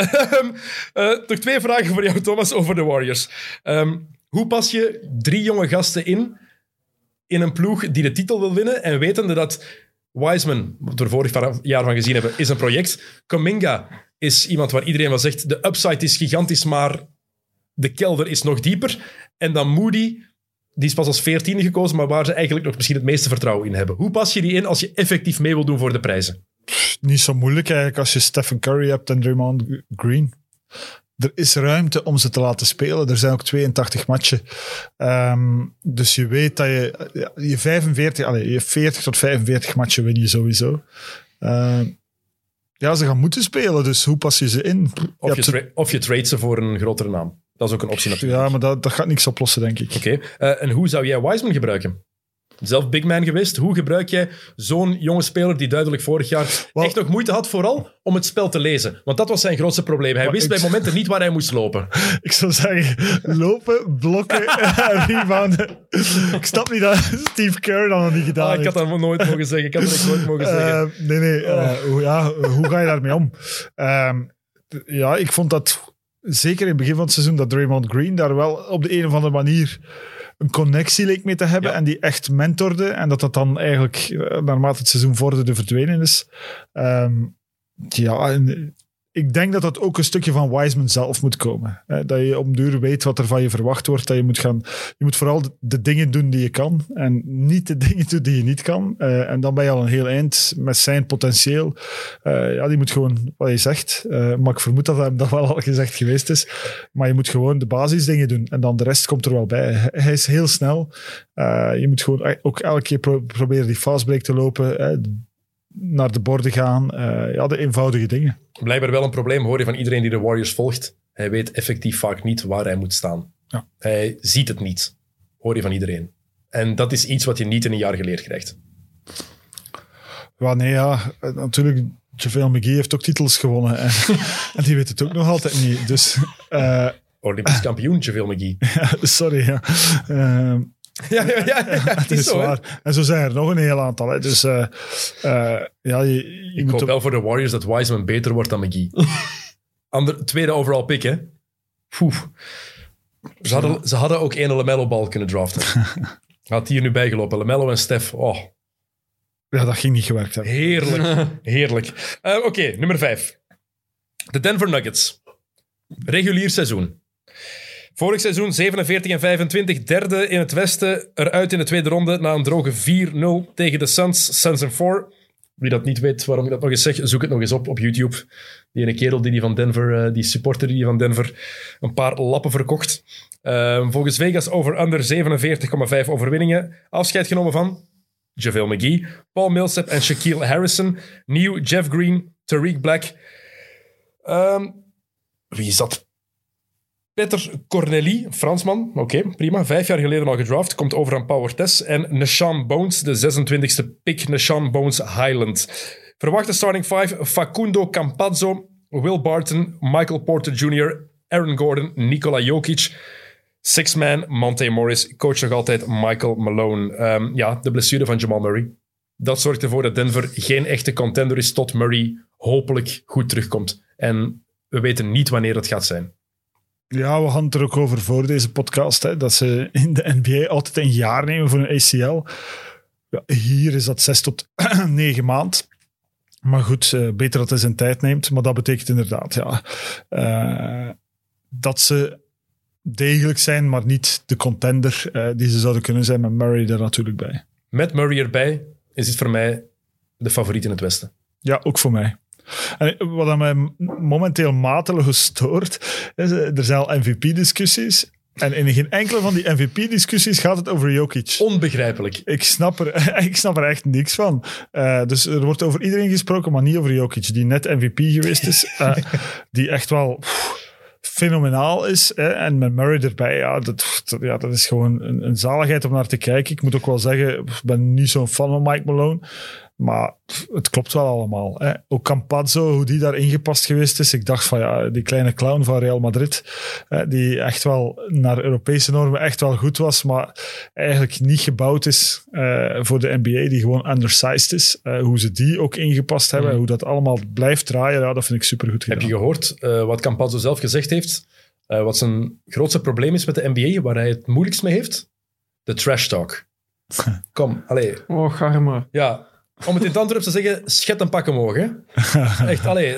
Eh, nog twee vragen voor jou, Thomas, over de Warriors. Ehm, hoe pas je drie jonge gasten in, in een ploeg die de titel wil winnen en wetende dat Wiseman, wat we er vorig jaar van gezien hebben, is een project. Kaminga is iemand waar iedereen wel zegt, de upside is gigantisch, maar de kelder is nog dieper. En dan Moody, die is pas als veertiende gekozen, maar waar ze eigenlijk nog misschien het meeste vertrouwen in hebben. Hoe pas je die in als je effectief mee wil doen voor de prijzen? Niet zo moeilijk eigenlijk als je Stephen Curry hebt en Draymond Green. Er is ruimte om ze te laten spelen. Er zijn ook 82 matchen. Ehm, dus je weet dat je, je 45, allez, je 40 tot 45 matchen win je sowieso. Ehm, ja, ze gaan moeten spelen, dus hoe pas je ze in? Of je, of je trade ze voor een grotere naam. Dat is ook een optie natuurlijk. ja, maar dat, dat gaat niks oplossen, denk ik. Oké. Eh, en hoe zou jij Wiseman gebruiken? Zelf big man geweest. Hoe gebruik jij zo'n jonge speler die duidelijk vorig jaar echt nog moeite had, vooral om het spel te lezen? Want dat was zijn grootste probleem. Hij wist bij momenten niet waar hij moest lopen. Ik zou zeggen, lopen, blokken, rebounden. Ik snap niet dat Steve Kerr dat nog niet gedaan Ah, ik had dat nooit mogen zeggen. Ik had dat nooit mogen zeggen. Eh, nee, nee. eh, hoe, ja, hoe ga je daarmee om? Ehm, ja, ik vond dat zeker in het begin van het seizoen dat Draymond Green daar wel op de een of andere manier een connectie leek mee te hebben Ja. en die echt mentorde en dat dat dan eigenlijk eh, naarmate het seizoen vorderde verdwenen is. Ehm, ja, en ik denk dat dat ook een stukje van Wiseman zelf moet komen. Dat je om duur weet wat er van je verwacht wordt. Dat je moet gaan. Je moet vooral de, dingen doen die je kan. En niet de dingen doen die je niet kan. Eh, en dan ben je al een heel eind met zijn potentieel. Eh, ja, die moet gewoon wat je zegt. Eh, maar ik vermoed dat hem dat wel al gezegd geweest is. Maar je moet gewoon de basisdingen doen. En dan de rest komt er wel bij. Hij- is heel snel. Je moet gewoon ook elke keer pro- proberen die fastbreak te lopen. Naar de borden gaan. Eh, ja, de eenvoudige dingen. Blijkbaar wel een probleem, hoor je van iedereen die de Warriors volgt. Hij weet effectief vaak niet waar hij moet staan. Ja. Hij ziet het niet, hoor je van iedereen. En dat is iets wat je niet in een jaar geleerd krijgt. Ja, nee, ja. eh, Natuurlijk, JaVale McGee heeft ook titels gewonnen. En, en die weet het ook nog altijd niet. Dus, eh, Olympisch kampioen, JaVale McGee. sorry. Ja. Ehm, Ja, ja, ja, ja, het is is zo. En zo zijn er nog een heel aantal. Hè. Dus eh, eh, ja, je, je Ik moet hoop wel voor de Warriors dat Wiseman beter wordt dan McGee. Ander, tweede overall pick, hè. Poeh. Ze hadden, ze hadden ook één LaMelo-bal kunnen draften. Had hier nu bijgelopen. LaMelo en Stef. Oh, ja, dat ging niet gewerkt hebben. heerlijk. heerlijk. Eh, Oké, nummer vijf. De Denver Nuggets. Regulier seizoen. Vorig seizoen 47 en 25, derde in het Westen, eruit in de tweede ronde na een droge 4-0 tegen de Suns, Suns en 4. Wie dat niet weet waarom ik dat nog eens zeg, zoek het nog eens op op YouTube. Die ene kerel die, die van Denver, eh, die supporter die van Denver, een paar lappen verkocht. Ehm, volgens Vegas over under 47,5 overwinningen. Afscheid genomen van JaVale McGee, Paul Millsap en Shaquille Harrison. Nieuw Jeff Green, Tariq Black. Ehm, wie is dat? Peter Corneli, Fransman. Oké, prima. Vijf jaar geleden al gedraft. Komt over aan Power Test. En Nashawn Bones, de 26e pick. Nashawn Bones Highland. Verwachte starting five. Facundo Campazzo, Will Barton, Michael Porter Jr., Aaron Gordon, Nikola Jokic. Six-man, Monte Morris. Coach nog altijd Michael Malone. Ehm, ja, de blessure van Jamal Murray. Dat zorgt ervoor dat Denver geen echte contender is tot Murray hopelijk goed terugkomt. En we weten niet wanneer dat gaat zijn. Ja, we hadden het er ook over voor deze podcast. Hè, dat ze in de NBA altijd een jaar nemen voor een ACL. Ja, hier is dat zes tot negen maand. Maar goed, eh, beter dat hij zijn tijd neemt. Maar dat betekent inderdaad ja, eh, dat ze degelijk zijn, maar niet de contender eh, die ze zouden kunnen zijn. Met Murray er natuurlijk bij. Met Murray erbij is het voor mij de favoriet in het Westen. Ja, ook voor mij. En wat aan mij momenteel matelig stoort, is eh, er zijn al MVP-discussies. En in geen enkele van die MVP-discussies gaat het over Jokic. Onbegrijpelijk. Ik snap er, ik snap er echt niks van. Uh, dus er wordt over iedereen gesproken, maar niet over Jokic, die net MVP geweest is. Uh, die echt wel pff, fenomenaal is. Hè? En met Murray erbij, ja dat, dat, ja, dat is gewoon een, een, zaligheid om naar te kijken. Ik moet ook wel zeggen, ik ben niet zo'n fan van Mike Malone. Maar het klopt wel allemaal. Hè. Ook Campazzo, hoe die daar ingepast geweest is. Ik dacht van ja, die kleine clown van Real Madrid, hè, die echt wel naar Europese normen echt wel goed was, maar eigenlijk niet gebouwd is uh, voor de NBA, die gewoon undersized is. Uh, hoe ze die ook ingepast hebben, mm. hoe dat allemaal blijft draaien, ja, dat vind ik super goed gedaan. Heb je gehoord uh, wat Campazzo zelf gezegd heeft? wat zijn grootste probleem is met de NBA, waar hij het moeilijkst mee heeft? De trash talk. Kom, allee. Oh, ga maar. Ja, om het in het Antwerps te zeggen, schet een pak omhoog. Hè? Echt, allee.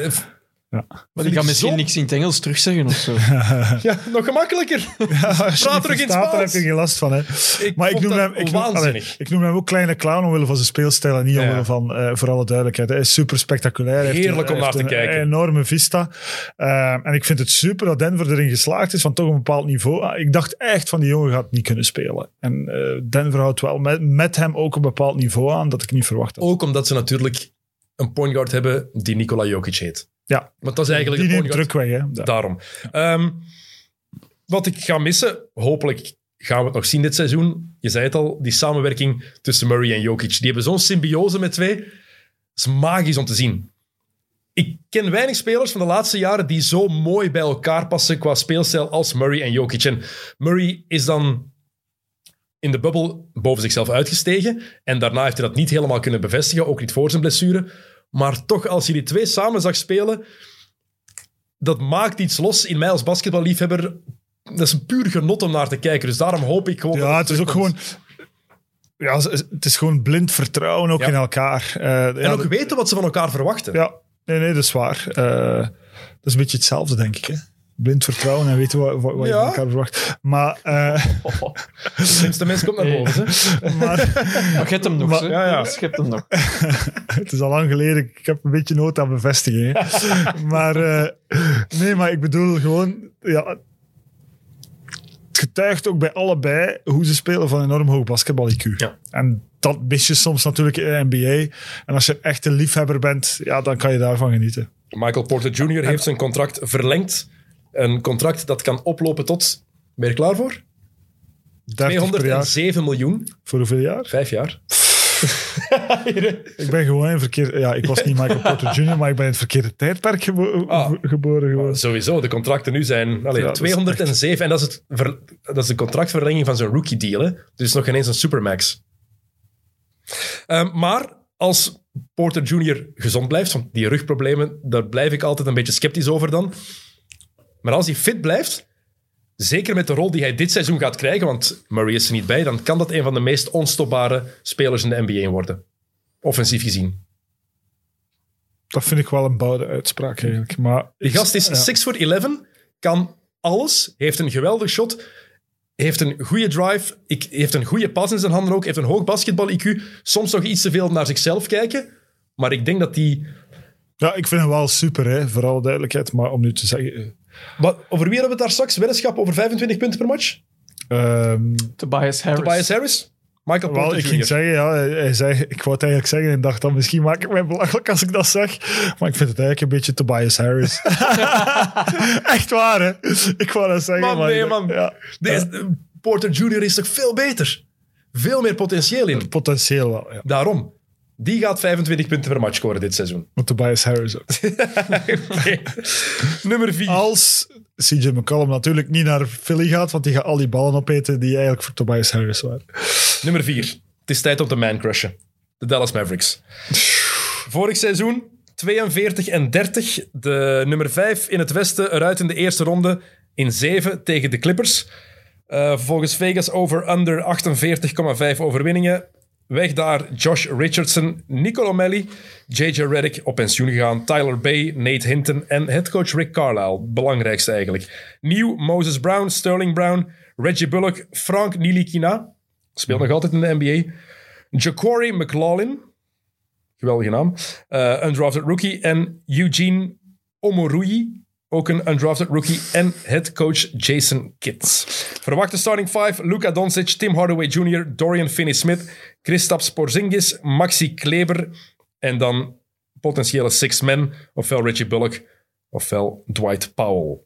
Ja. Maar die gaan misschien zo... niks in het Engels terugzeggen of zo. ja, nog gemakkelijker. Ja, Praat terug in het Spaans. Daar heb je geen last van. Hè. Ik maar ik noem, hem, ik, noem, allee, ik noem hem ook kleine clown omwille van zijn speelstijl en niet ja. omwille van, uh, voor alle duidelijkheid. Hij is super spectaculair. Heerlijk heeft, om naar te kijken. Een enorme vista. Uh, en ik vind het super dat Denver erin geslaagd is van toch een bepaald niveau. Ik dacht echt van die jongen gaat niet kunnen spelen. En uh, Denver houdt wel met, met hem ook een bepaald niveau aan dat ik niet verwacht had. Ook omdat ze natuurlijk een point guard hebben die Nikola Jokic heet. Ja. Want dat is eigenlijk die neemt druk weg, hè? Ja. Daarom. Um, wat ik ga missen, hopelijk gaan we het nog zien dit seizoen. Je zei het al, die samenwerking tussen Murray en Jokic. Die hebben zo'n symbiose met twee. Dat is magisch om te zien. Ik ken weinig spelers van de laatste jaren die zo mooi bij elkaar passen qua speelstijl als Murray en Jokic. En Murray is dan in de bubbel boven zichzelf uitgestegen. En daarna heeft hij dat niet helemaal kunnen bevestigen, ook niet voor zijn blessure. Maar toch, als je die twee samen zag spelen, dat maakt iets los in mij als basketballiefhebber. Dat is een puur genot om naar te kijken. Dus daarom hoop ik gewoon... Ja, het is ook gewoon... Ja, het is gewoon blind vertrouwen ook ja. in elkaar. Uh, en ja, ook weten wat ze van elkaar verwachten. Ja, nee, nee, dat is waar. Uh, dat is een beetje hetzelfde, denk ik. Hè? Blind vertrouwen en weten wat, wat, wat ja. je van elkaar verwacht. Maar... Uh, oh, de slimste mens komt naar boven. maar, maar je hebt hem nog, maar, ja, ja. Je hebt hem nog. het is al lang geleden. Ik heb een beetje nood aan bevestiging. maar uh, nee, maar ik bedoel gewoon... Ja, het getuigt ook bij allebei hoe ze spelen van enorm hoog basketbal-IQ. Ja. En dat mis je soms natuurlijk in de NBA. En als je een echte liefhebber bent, ja, dan kan je daarvan genieten. Michael Porter Jr. heeft zijn contract verlengd een contract dat kan oplopen tot... Ben je er klaar voor? 207 miljoen. Voor hoeveel jaar? Vijf jaar. ik ben gewoon in verkeerde... Ja, ik was niet Michael Porter Jr., maar ik ben in het verkeerde tijdperk gebo ah, geboren. Gewoon. Sowieso, de contracten nu zijn... Allee, ja, 207, echt... en dat is, het ver, dat is de contractverlenging van zijn rookie deal. Hè? Dus nog ineens een supermax. Um, maar als Porter Jr. gezond blijft, want die rugproblemen, daar blijf ik altijd een beetje sceptisch over dan. Maar als hij fit blijft, zeker met de rol die hij dit seizoen gaat krijgen, want Murray is er niet bij, dan kan dat een van de meest onstopbare spelers in de NBA worden. Offensief gezien. Dat vind ik wel een boude uitspraak eigenlijk. Maar die gast is 6 voor 11, kan alles. Heeft een geweldig shot. Heeft een goede drive. Ik, heeft een goede pas in zijn handen ook. Heeft een hoog basketbal-IQ. Soms nog iets te veel naar zichzelf kijken. Maar ik denk dat die... Ja, ik vind hem wel super, hè, voor alle duidelijkheid. Maar om nu te zeggen... Wat, over wie hebben we het daar straks? Weddenschap over 25 punten per match? ehm, Tobias Harris. Tobias Harris? Michael wel, Porter ik ging zeggen, ja, hij, zei, ik wou het eigenlijk zeggen en dacht dan, misschien maak ik mij belachelijk als ik dat zeg. Maar ik vind het eigenlijk een beetje Tobias Harris. Echt waar, hè? Ik wou dat zeggen, Man, maar... nee, man. Ja, Deze- Porter Jr. is toch veel beter? Veel meer potentieel in. potentieel wel, ja. Daarom. Die gaat 25 punten per match scoren dit seizoen. Maar Tobias Harris ook. Nummer 4. Als CJ McCollum natuurlijk niet naar Philly gaat, want die gaat al die ballen opeten die eigenlijk voor Tobias Harris waren. Nummer 4. Het is tijd om te man-crushen. De Dallas Mavericks. Vorig seizoen 42 en 30. De nummer 5 in het westen eruit in de eerste ronde in 7 tegen de Clippers. Eh, volgens Vegas over-under 48,5 overwinningen. Weg daar Josh Richardson, Nicolo Melli, JJ Redick op pensioen gegaan, Tyler Bay, Nate Hinton en headcoach Rick Carlisle. Belangrijkste eigenlijk. Nieuw Moses Brown, Sterling Brown, Reggie Bullock, Frank Nilikina. Speelt nog altijd in de NBA. Ja'Cory McLaughlin. Geweldige naam. Eh, undrafted rookie. En Eugene Omoruyi. Ook een undrafted rookie. En headcoach Jason Kitts. Verwachte starting five. Luka Doncic, Tim Hardaway Jr., Dorian Finney-Smith, Kristaps Porzingis, Maxi Kleber. En dan potentiële six men. Ofwel Reggie Bullock, ofwel Dwight Powell.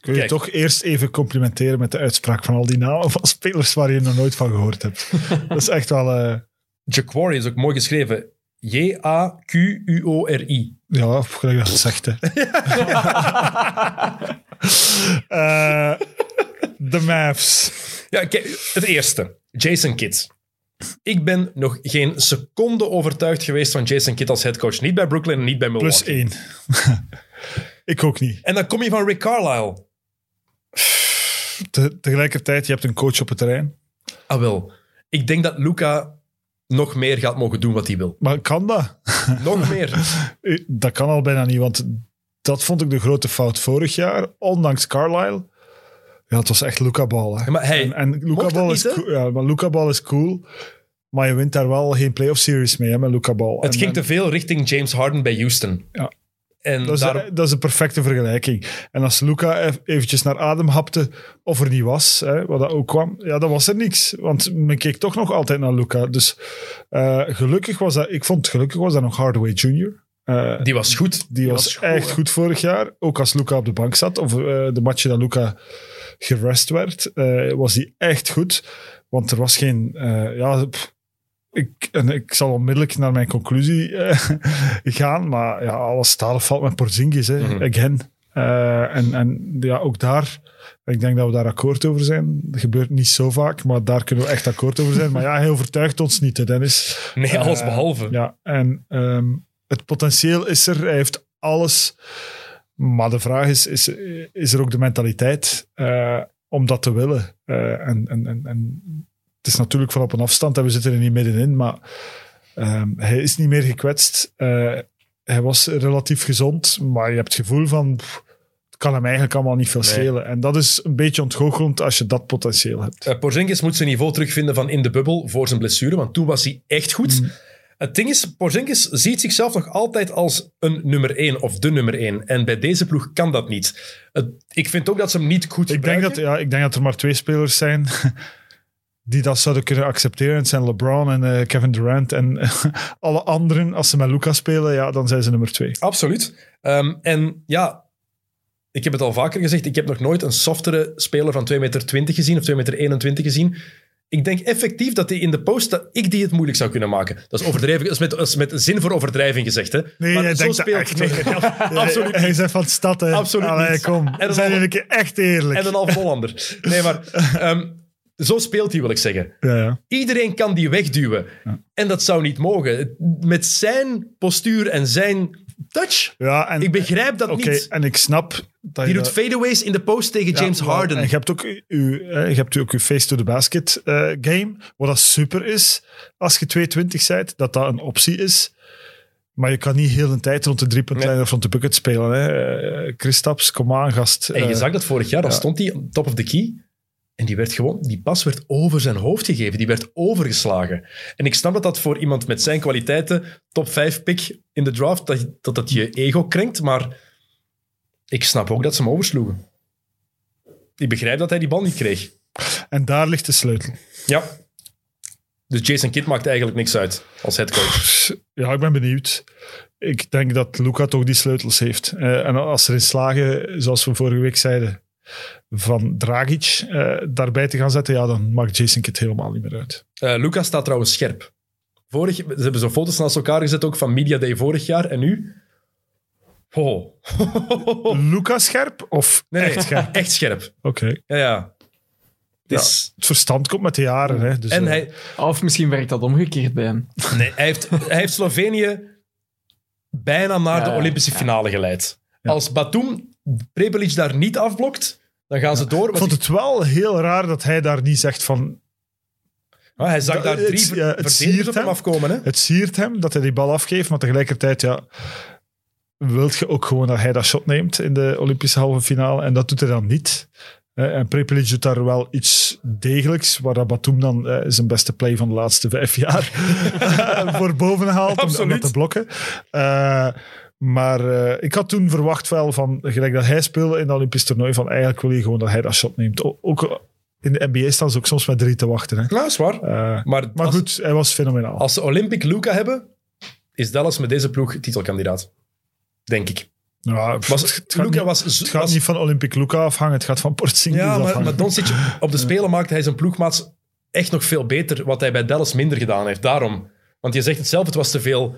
Wil je Kijk. toch eerst even complimenteren met de uitspraak van al die namen van spelers waar je nog nooit van gehoord hebt. dat is echt wel... eh, Ja'Cory is ook mooi geschreven. J-A-Q-U-O-R-I. Ja, gelijk dat het zegt, hè. Eh, De Mavs. Ja, kijk, het eerste. Jason Kidd. Ik ben nog geen seconde overtuigd geweest van Jason Kidd als headcoach. Niet bij Brooklyn en niet bij Milwaukee. Plus één. Ik ook niet. En dan kom je van Rick Carlisle. Te- tegelijkertijd, je hebt een coach op het terrein. Ah wel, ik denk dat Luca nog meer gaat mogen doen wat hij wil. Maar kan dat? Nog meer. Eh, Dat kan al bijna niet, want dat vond ik de grote fout vorig jaar. Ondanks Carlisle. Ja, het was echt Luca Ball. Hè. Maar hij en en Luca Ball niet, is cool, ja, maar Luca Ball is cool. Maar je wint daar wel geen playoff series mee hè, met Luca Ball. Het En- ging te veel richting James Harden bij Houston. Ja. En dat, is, daar, dat is een perfecte vergelijking. En als Luca ev- eventjes naar adem hapte, of er niet was, hè, wat dat ook kwam, ja, dan was er niks. Want men keek toch nog altijd naar Luca. Dus eh, gelukkig was dat, ik vond gelukkig was dat nog Hardaway Jr. Eh, die was goed. Die, was, echt hè. goed vorig jaar. Ook als Luca op de bank zat, of eh, de matchen dat Luca gerest werd, eh, was hij echt goed. Want er was geen... eh, ja, pff, ik, en ik zal onmiddellijk naar mijn conclusie eh, gaan, maar ja, alles staat of valt met Porzingis, hè, Mhm. again. Eh, en, en ja, ook daar, ik denk dat we daar akkoord over zijn. Dat gebeurt niet zo vaak, maar daar kunnen we echt akkoord over zijn. Maar ja, hij overtuigt ons niet, hè, Dennis. Nee, alles Eh, behalve. Ja, en ehm, het potentieel is er. Hij heeft alles. Maar de vraag is, is, is er ook de mentaliteit om dat te willen? En, en, en, en het is natuurlijk van op een afstand en we zitten er niet middenin, maar ehm, hij is niet meer gekwetst. Eh, hij was relatief gezond, maar je hebt het gevoel van... pff, het kan hem eigenlijk allemaal niet veel Nee. schelen. En dat is een beetje ontgoochelend als je dat potentieel hebt. Eh, Porzingis moet zijn niveau terugvinden van in de bubbel voor zijn blessure, want toen was hij echt goed. Mm. Het ding is, Porzingis ziet zichzelf nog altijd als een nummer 1 of de nummer 1. En bij deze ploeg kan dat niet. Het- ik vind ook dat ze hem niet goed Ik denk, dat, ja, ik denk dat er maar twee spelers zijn die dat zouden kunnen accepteren. Het zijn LeBron en eh, Kevin Durant. En alle anderen, als ze met Luca spelen, ja, dan zijn ze nummer twee. Absoluut. Ehm, en ja, ik heb het al vaker gezegd, ik heb nog nooit een softere speler van 2,20 meter gezien of 2,21 meter gezien. Ik denk effectief dat hij in de post, dat ik die het moeilijk zou kunnen maken. Dat is overdreven, dat is met, dat is met zin voor overdrijving gezegd. Hè? Nee, maar jij zo denkt speelt echt niet. absoluut Hij, hij is van de stad, hè. Absoluut Allee, niet. kom. En dan zijn keer echt eerlijk. En een half Hollander. Nee, maar ehm, zo speelt hij, wil ik zeggen. Ja, ja. Iedereen kan die wegduwen. En dat zou niet mogen. Met zijn postuur en zijn touch. ja en, Ik begrijp dat Oké, niet. en ik snap dat Die je... doet fadeaways in de post tegen Ja, James Harden. En je hebt ook je hebt ook uw face-to-the-basket eh, game, wat dat super is als je 220 bent, dat dat een optie is. Maar je kan niet heel de tijd rond de driepuntlijn Nee. of rond de bucket spelen. Hè. Eh, Kristaps, kom aan, gast. En je Eh, zag dat vorig jaar, dan ja. stond hij top of the key. En die werd gewoon, die pas werd over zijn hoofd gegeven. Die werd overgeslagen. En ik snap dat dat voor iemand met zijn kwaliteiten, top 5 pick in de draft, dat dat, dat je ego krenkt. Maar ik snap ook dat ze hem oversloegen. Ik begrijp dat hij die bal niet kreeg. En daar ligt de sleutel. Ja. Dus Jason Kidd maakt eigenlijk niks uit als headcoach. Ja, ik ben benieuwd. Ik denk dat Luca toch die sleutels heeft. Eh, en als ze erin slagen, zoals we vorige week zeiden, van Dragic eh, daarbij te gaan zetten, ja, dan maakt Jason Kidd helemaal niet meer uit. Eh Lucas staat trouwens scherp. Vorig, ze hebben zo foto's naast elkaar gezet, ook van Media Day vorig jaar. En nu? Oh. Luca scherp of Nee, nee, echt scherp? echt scherp. Oké. Ja, ja. Het Het verstand komt met de jaren. Hè, dus, En eh, hij, Of misschien werkt dat omgekeerd bij hem. nee, hij, heeft, hij heeft Slovenië bijna naar Ja, de ja. Olympische finale geleid. Ja. Als Batum Prepelic daar niet afblokt, dan gaan ze door. ik vond het wel heel raar dat hij daar niet zegt van... Ah, hij zag daar drie het- ja, het verdedigers siert op hem hem. afkomen. Hè? Het siert hem dat hij die bal afgeeft, maar tegelijkertijd, ja... Wilt je ook gewoon dat hij dat shot neemt in de Olympische halve finale? En dat doet hij dan niet. Eh, en Prepelic doet daar wel iets degelijks, waar Batum dan eh, zijn beste play van de laatste vijf jaar voor boven haalt om, dat te blokken. Eh, maar eh, ik had toen verwacht wel van, gelijk dat hij speelde in het Olympisch toernooi, van eigenlijk wil je gewoon dat hij dat shot neemt. O- Ook in de NBA staan ze ook soms met drie te wachten. Hè. Ja, is waar. Eh, Maar, maar als, goed, hij was fenomenaal. als ze Olympic Luca hebben, is Dallas met deze ploeg titelkandidaat. Denk ik. Ja, Was, het gaat, Luca niet, was, het gaat was- niet van Olympic Luca afhangen, het gaat van Porzingis Ja, maar, afhangen. maar Doncic op de Spelen maakte hij zijn ploegmaats echt nog veel beter, wat hij bij Dallas minder gedaan heeft. Daarom. Want je zegt het zelf, het was te veel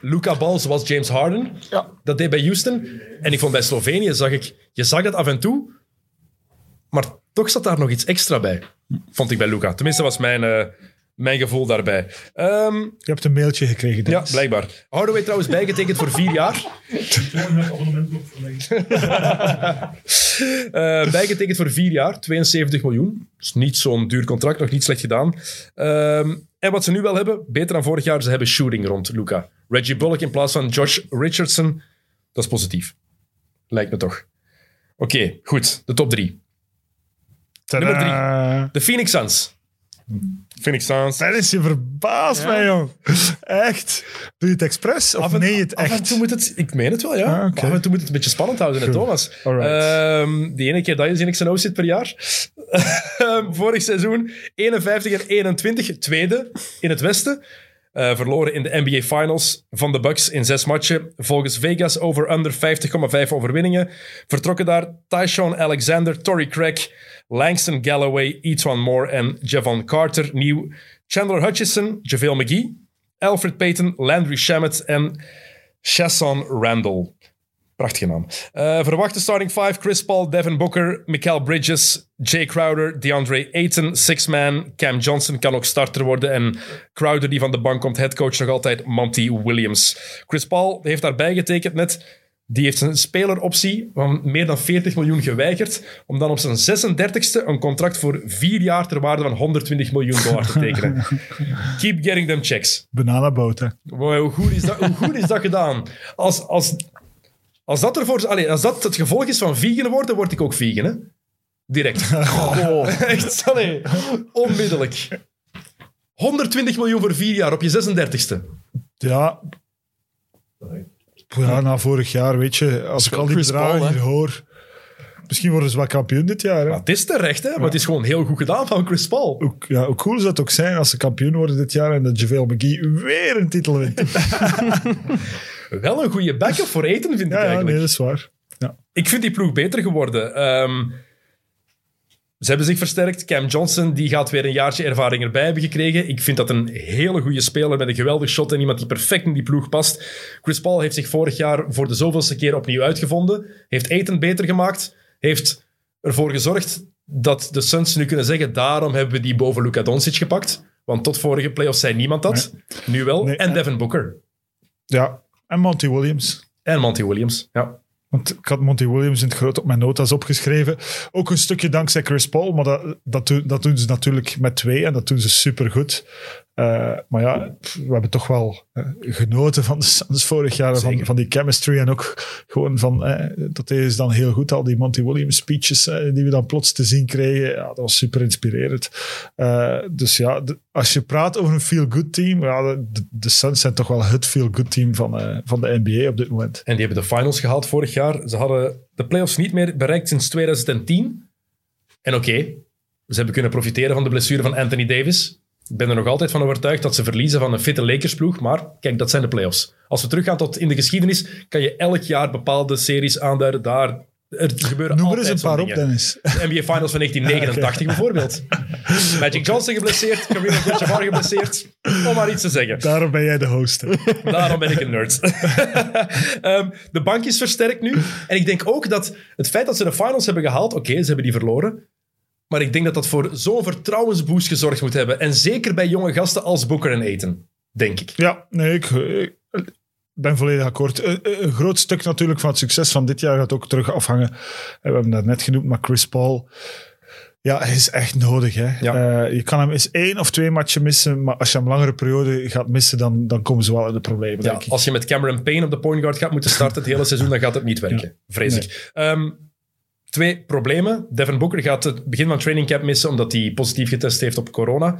Luca-bal zoals James Harden. Ja. Dat deed bij Houston. En ik vond bij Slovenië, zag ik, je zag dat af en toe, maar toch zat daar nog iets extra bij, vond ik bij Luca. Tenminste, was mijn, eh, mijn gevoel daarbij. Ehm, Je hebt een mailtje gekregen, ja, Dennis. blijkbaar. Hardaway trouwens bijgetekend voor vier jaar. Eh, bijgetekend voor vier jaar, 72 miljoen. Dat is niet zo'n duur contract, nog niet slecht gedaan. Ehm, en wat ze nu wel hebben, beter dan vorig jaar, ze hebben shooting rond Luca. Reggie Bullock in plaats van Josh Richardson, dat is positief. Lijkt me toch. Oké, goed. De top drie. Nummer drie. De Phoenix Suns. Phoenix Suns. Dennis, je verbaast mij, jong. Echt. Doe je het expres of Af je het af en echt? toe moet het... Ik meen het wel, ja. Ah, oké. Maar af en toe moet het een beetje spannend houden, hè, Goed. Thomas. Alright. Ehm, die ene keer dat je in XNO zit per jaar. Ehm, Vorig seizoen 51 en 21, tweede in het Westen. Eh, verloren in de NBA Finals van de Bucks in zes matchen. Volgens Vegas over-under 50,5 overwinningen. Vertrokken daar Tyshawn Alexander, Torrey Craig, Langston Galloway, Etwan Moore en Javon Carter. Nieuw Chandler Hutchison, JaVale McGee, Alfred Payton, Landry Shamet en Chasson Randall. Prachtige naam. Eh, verwachte starting five: Chris Paul, Devin Booker, Mikael Bridges, Jay Crowder, DeAndre Ayton, Six Man. Cam Johnson kan ook starter worden. En Crowder, die van de bank komt, headcoach nog altijd Monty Williams. Chris Paul heeft daarbij getekend net. Die heeft zijn speleroptie van meer dan 40 miljoen geweigerd. Om dan op zijn 36e een contract voor vier jaar ter waarde van 120 miljoen dollar te tekenen. Keep getting them checks. Bananaboot, hè. Wow, hoe, goed is dat, hoe goed is dat gedaan? Als, als, als, dat ervoor, allee, als dat het gevolg is van vegan worden, word ik ook vegan. Hè? Direct. Oh, echt, allee, onmiddellijk. 120 miljoen voor vier jaar op je 36e. Ja. Ja, na vorig jaar, weet je, als ik al die hier hoor... Misschien worden ze wel kampioen dit jaar, hè. Maar het is terecht, hè? maar het is gewoon heel goed gedaan van Chris Paul. Hoe, ja, hoe cool zou het ook zijn als ze kampioen worden dit jaar en dat JaVale McGee weer een titel wint. Wel een goede backup voor eten, vind ik Ja, ja eigenlijk. nee, dat is waar. Ja. Ik vind die ploeg beter geworden. Ehm, ze hebben zich versterkt. Cam Johnson die gaat weer een jaartje ervaring erbij hebben gekregen. Ik vind dat een hele goede speler met een geweldig shot en iemand die perfect in die ploeg past. Chris Paul heeft zich vorig jaar voor de zoveelste keer opnieuw uitgevonden. Heeft Aiton beter gemaakt. Heeft ervoor gezorgd dat de Suns nu kunnen zeggen daarom hebben we die boven Luka Doncic gepakt. Want tot vorige playoffs zei niemand dat. Nu wel. Nee, en eh. Devin Booker. ja, en Monty Williams. En Monty Williams. Ja. Want ik had Monty Williams in het groot op mijn nota's opgeschreven. Ook een stukje dankzij Chris Paul, maar dat, dat, doen, dat doen ze natuurlijk met twee en dat doen ze supergoed. Eh, maar ja, we hebben toch wel eh, genoten van de Suns vorig jaar, van, van die chemistry en ook gewoon van, eh, dat is dan heel goed, al die Monty Williams speeches die we dan plots te zien kregen, ja, dat was super inspirerend. Dus ja, de- als je praat over een feel-good team, ja, de, de Suns zijn toch wel het feel-good team van, van de NBA op dit moment. En die hebben de finals gehaald vorig jaar. Ze hadden de playoffs niet meer bereikt sinds 2010. En oké, ze hebben kunnen profiteren van de blessure van Anthony Davis. Ik ben er nog altijd van overtuigd dat ze verliezen van een fitte Lakersploeg. Maar kijk, dat zijn de playoffs. Als we teruggaan tot in de geschiedenis, kan je elk jaar bepaalde series aanduiden. Daar er gebeuren Noem er eens een paar op. Dennis. De NBA Finals van 1989 bijvoorbeeld. Magic Johnson geblesseerd, Kareem Abdul-Jabbar geblesseerd. Om maar iets te zeggen. Daarom ben jij de host. hè. Daarom ben ik een nerd. Ehm, de bank is versterkt nu. En ik denk ook dat het feit dat ze de finals hebben gehaald, oké, ze hebben die verloren. Maar ik denk dat dat voor zo'n vertrouwensboost gezorgd moet hebben. En zeker bij jonge gasten als Booker en Aiton, denk ik. Ja, nee, ik, ik ben volledig akkoord. Een, groot stuk natuurlijk van het succes van dit jaar gaat ook terug afhangen. We hebben dat net genoemd, maar Chris Paul. Ja, hij is echt nodig. Hè. Ja. Eh, je kan hem eens één of twee matchen missen, maar als je hem langere periode gaat missen, dan, dan komen ze wel in de problemen, Ja, denk ik. als je met Cameron Payne op de point guard gaat moeten starten het hele seizoen, dan gaat het niet werken, vrees ik. Ehm, twee problemen. Devin Booker gaat het begin van training camp missen omdat hij positief getest heeft op corona.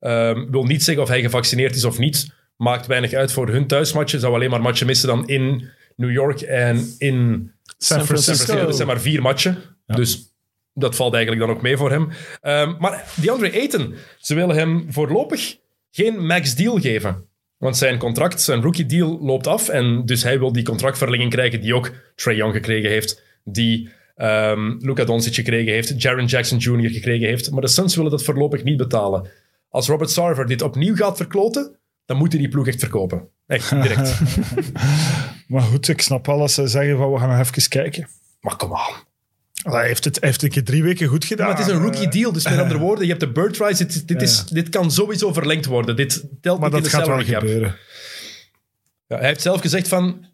Ehm, wil niet zeggen of hij gevaccineerd is of niet. Maakt weinig uit voor hun thuismatchen. Zou alleen maar matchen missen dan in New York en in San Francisco. Dat zijn maar vier matchen. Dus dat valt eigenlijk dan ook mee voor hem. Ehm, maar DeAndre Ayton, ze willen hem voorlopig geen max deal geven. Want zijn contract, zijn rookie deal loopt af. En dus hij wil die contractverlenging krijgen die ook Trae Young gekregen heeft. Die ehm Luka Doncic gekregen heeft. Jaron Jackson Jr. gekregen heeft. Maar de Suns willen dat voorlopig niet betalen. Als Robert Sarver dit opnieuw gaat verkloten, dan moet hij die ploeg echt verkopen. Echt, direct. Maar goed, ik snap wel als ze zeggen van we gaan nog even kijken. maar kom aan. Hij heeft het, heeft een keer drie weken goed gedaan. Maar het is een rookie Eh, deal, dus met andere woorden, je hebt de bird rights. Dit, dit, is, dit kan sowieso verlengd worden. Dit telt Maar niet in dat de gaat wel cap. gebeuren. Ja, hij heeft zelf gezegd van,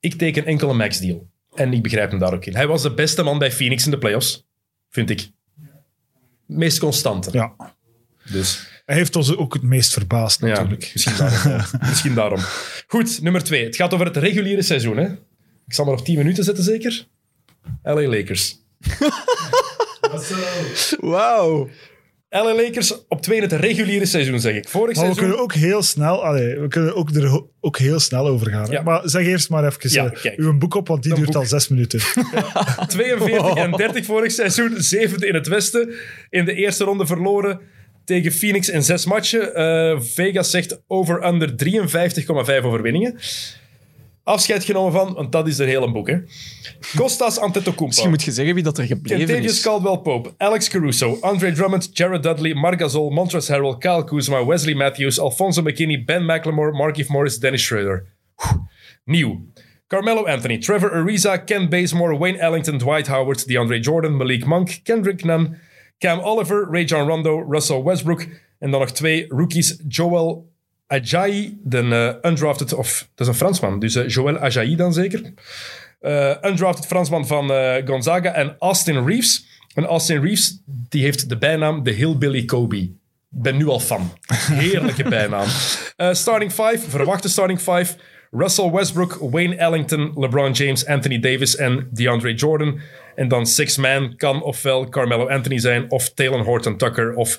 ik teken enkel een max deal. En ik begrijp hem daar ook in. Hij was de beste man bij Phoenix in de playoffs, vind ik. Meest constante. Ja. Dus Hij heeft ons ook het meest verbaasd ja, natuurlijk. misschien, daarom, misschien daarom. Goed, nummer twee. Het gaat over het reguliere seizoen. Hè? Ik zal maar op 10 minuten zetten, zeker? LA Lakers. Wauw. LA Lakers op 2 in het reguliere seizoen, zeg ik. Vorig Maar we seizoen... kunnen ook heel snel, allee, we kunnen ook er ook heel snel over gaan. Ja. Maar zeg eerst maar even Ja, eh, uw boek op, want die Een duurt boek. al zes minuten. 42 en 30 vorig seizoen, zevende in het Westen. In de eerste ronde verloren tegen Phoenix in zes matchen. Eh, Vegas zegt over-under 53,5 overwinningen. Afscheid genomen van, want dat is er heel een boek, hè. Kostas Antetokounmpo. Misschien moet je zeggen wie dat er gebleven Kentavious is. Caldwell-Pope, Alex Caruso, Andre Drummond, Jared Dudley, Marc Gasol, Montrezl Harrell, Kyle Kuzma, Wesley Matthews, Alfonso McKinney, Ben McLemore, Markieff Morris, Dennis Schroeder. Nieuw. Carmelo Anthony, Trevor Ariza, Ken Bazemore, Wayne Ellington, Dwight Howard, DeAndre Jordan, Malik Monk, Kendrick Nunn, Cam Oliver, Ray John Rondo, Russell Westbrook en dan nog twee rookies, Joel Ajayi, de eh, undrafted, of dat is een Fransman, dus eh, Joel Ajayi dan zeker. Eh, undrafted Fransman van Gonzaga en Austin Reeves. En Austin Reeves die heeft de bijnaam de Hillbilly Kobe. Ik ben nu al fan. Heerlijke bijnaam. Starting five, verwachte starting five. Russell Westbrook, Wayne Ellington, LeBron James, Anthony Davis en DeAndre Jordan. En dan six man kan ofwel Carmelo Anthony zijn of Talon Horton Tucker of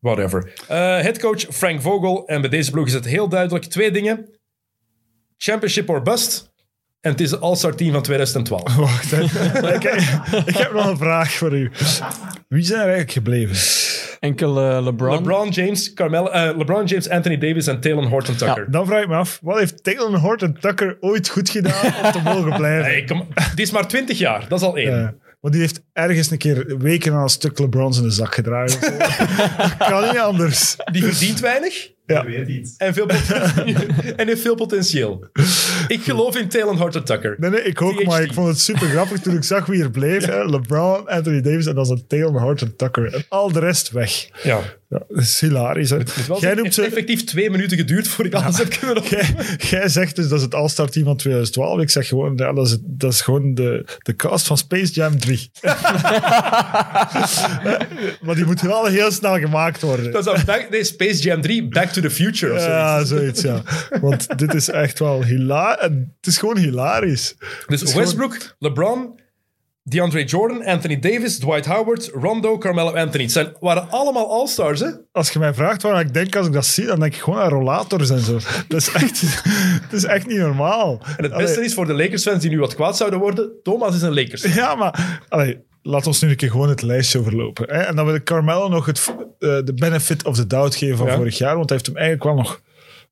whatever. Eh headcoach Frank Vogel. En bij deze ploeg is het heel duidelijk twee dingen. Championship or bust. En het is de All-Star team van 2012. Wacht, hè. ik, ik heb nog een vraag voor u. Wie zijn er eigenlijk gebleven? Enkel eh, LeBron. LeBron James, Carmelo, eh, LeBron James, Anthony Davis en Talon Horton Tucker. Dan vraag ik me af, wat heeft Taylor Horton Tucker ooit goed gedaan om te mogen blijven? Hey, kom, die is maar 20 jaar, dat is al één. Ja. Want die heeft ergens een keer weken aan een stuk LeBrons in de zak gedragen. dat kan niet anders. Die verdient weinig Ja. en, veel en heeft veel potentieel. Ik geloof in Talon Horton Tucker. Nee, nee, ik ook, THT. maar ik vond het super grappig toen ik zag wie er bleef. Hè? LeBron, Anthony Davis en dan is het Taylor Horton Tucker. En al de rest weg. Ja. Ja, dat is hilarisch. Hè? Het Jij was noemt heeft ze... effectief twee minuten geduurd voor ik alles heb kunnen op. Jij, jij zegt dus dat is het All-Star team van 2012. Ik zeg gewoon, ja, dat, is, dat is gewoon de, de cast van Space Jam 3. maar die moet wel heel snel gemaakt worden. Dat is back, nee, Space Jam 3, Back to to the Future of Ja, zoiets. ja. Want dit is echt wel hilarisch. Het is gewoon hilarisch. Dus is Westbrook, LeBron, DeAndre Jordan, Anthony Davis, Dwight Howard, Rondo, Carmelo Anthony. Het zijn, waren allemaal all-stars, hè? Als je mij vraagt waar ik denk als ik dat zie, dan denk ik gewoon aan rollators en zo. Dat is echt, dat is echt niet normaal. En het beste is voor de Lakers-fans die nu wat kwaad zouden worden, Thomas is een Lakers. Ja, maar allee, laat ons nu een keer gewoon het lijstje overlopen. Hè? En dan wil ik Carmelo nog het, eh, de benefit of the doubt geven van Ja. vorig jaar, want hij heeft hem eigenlijk wel nog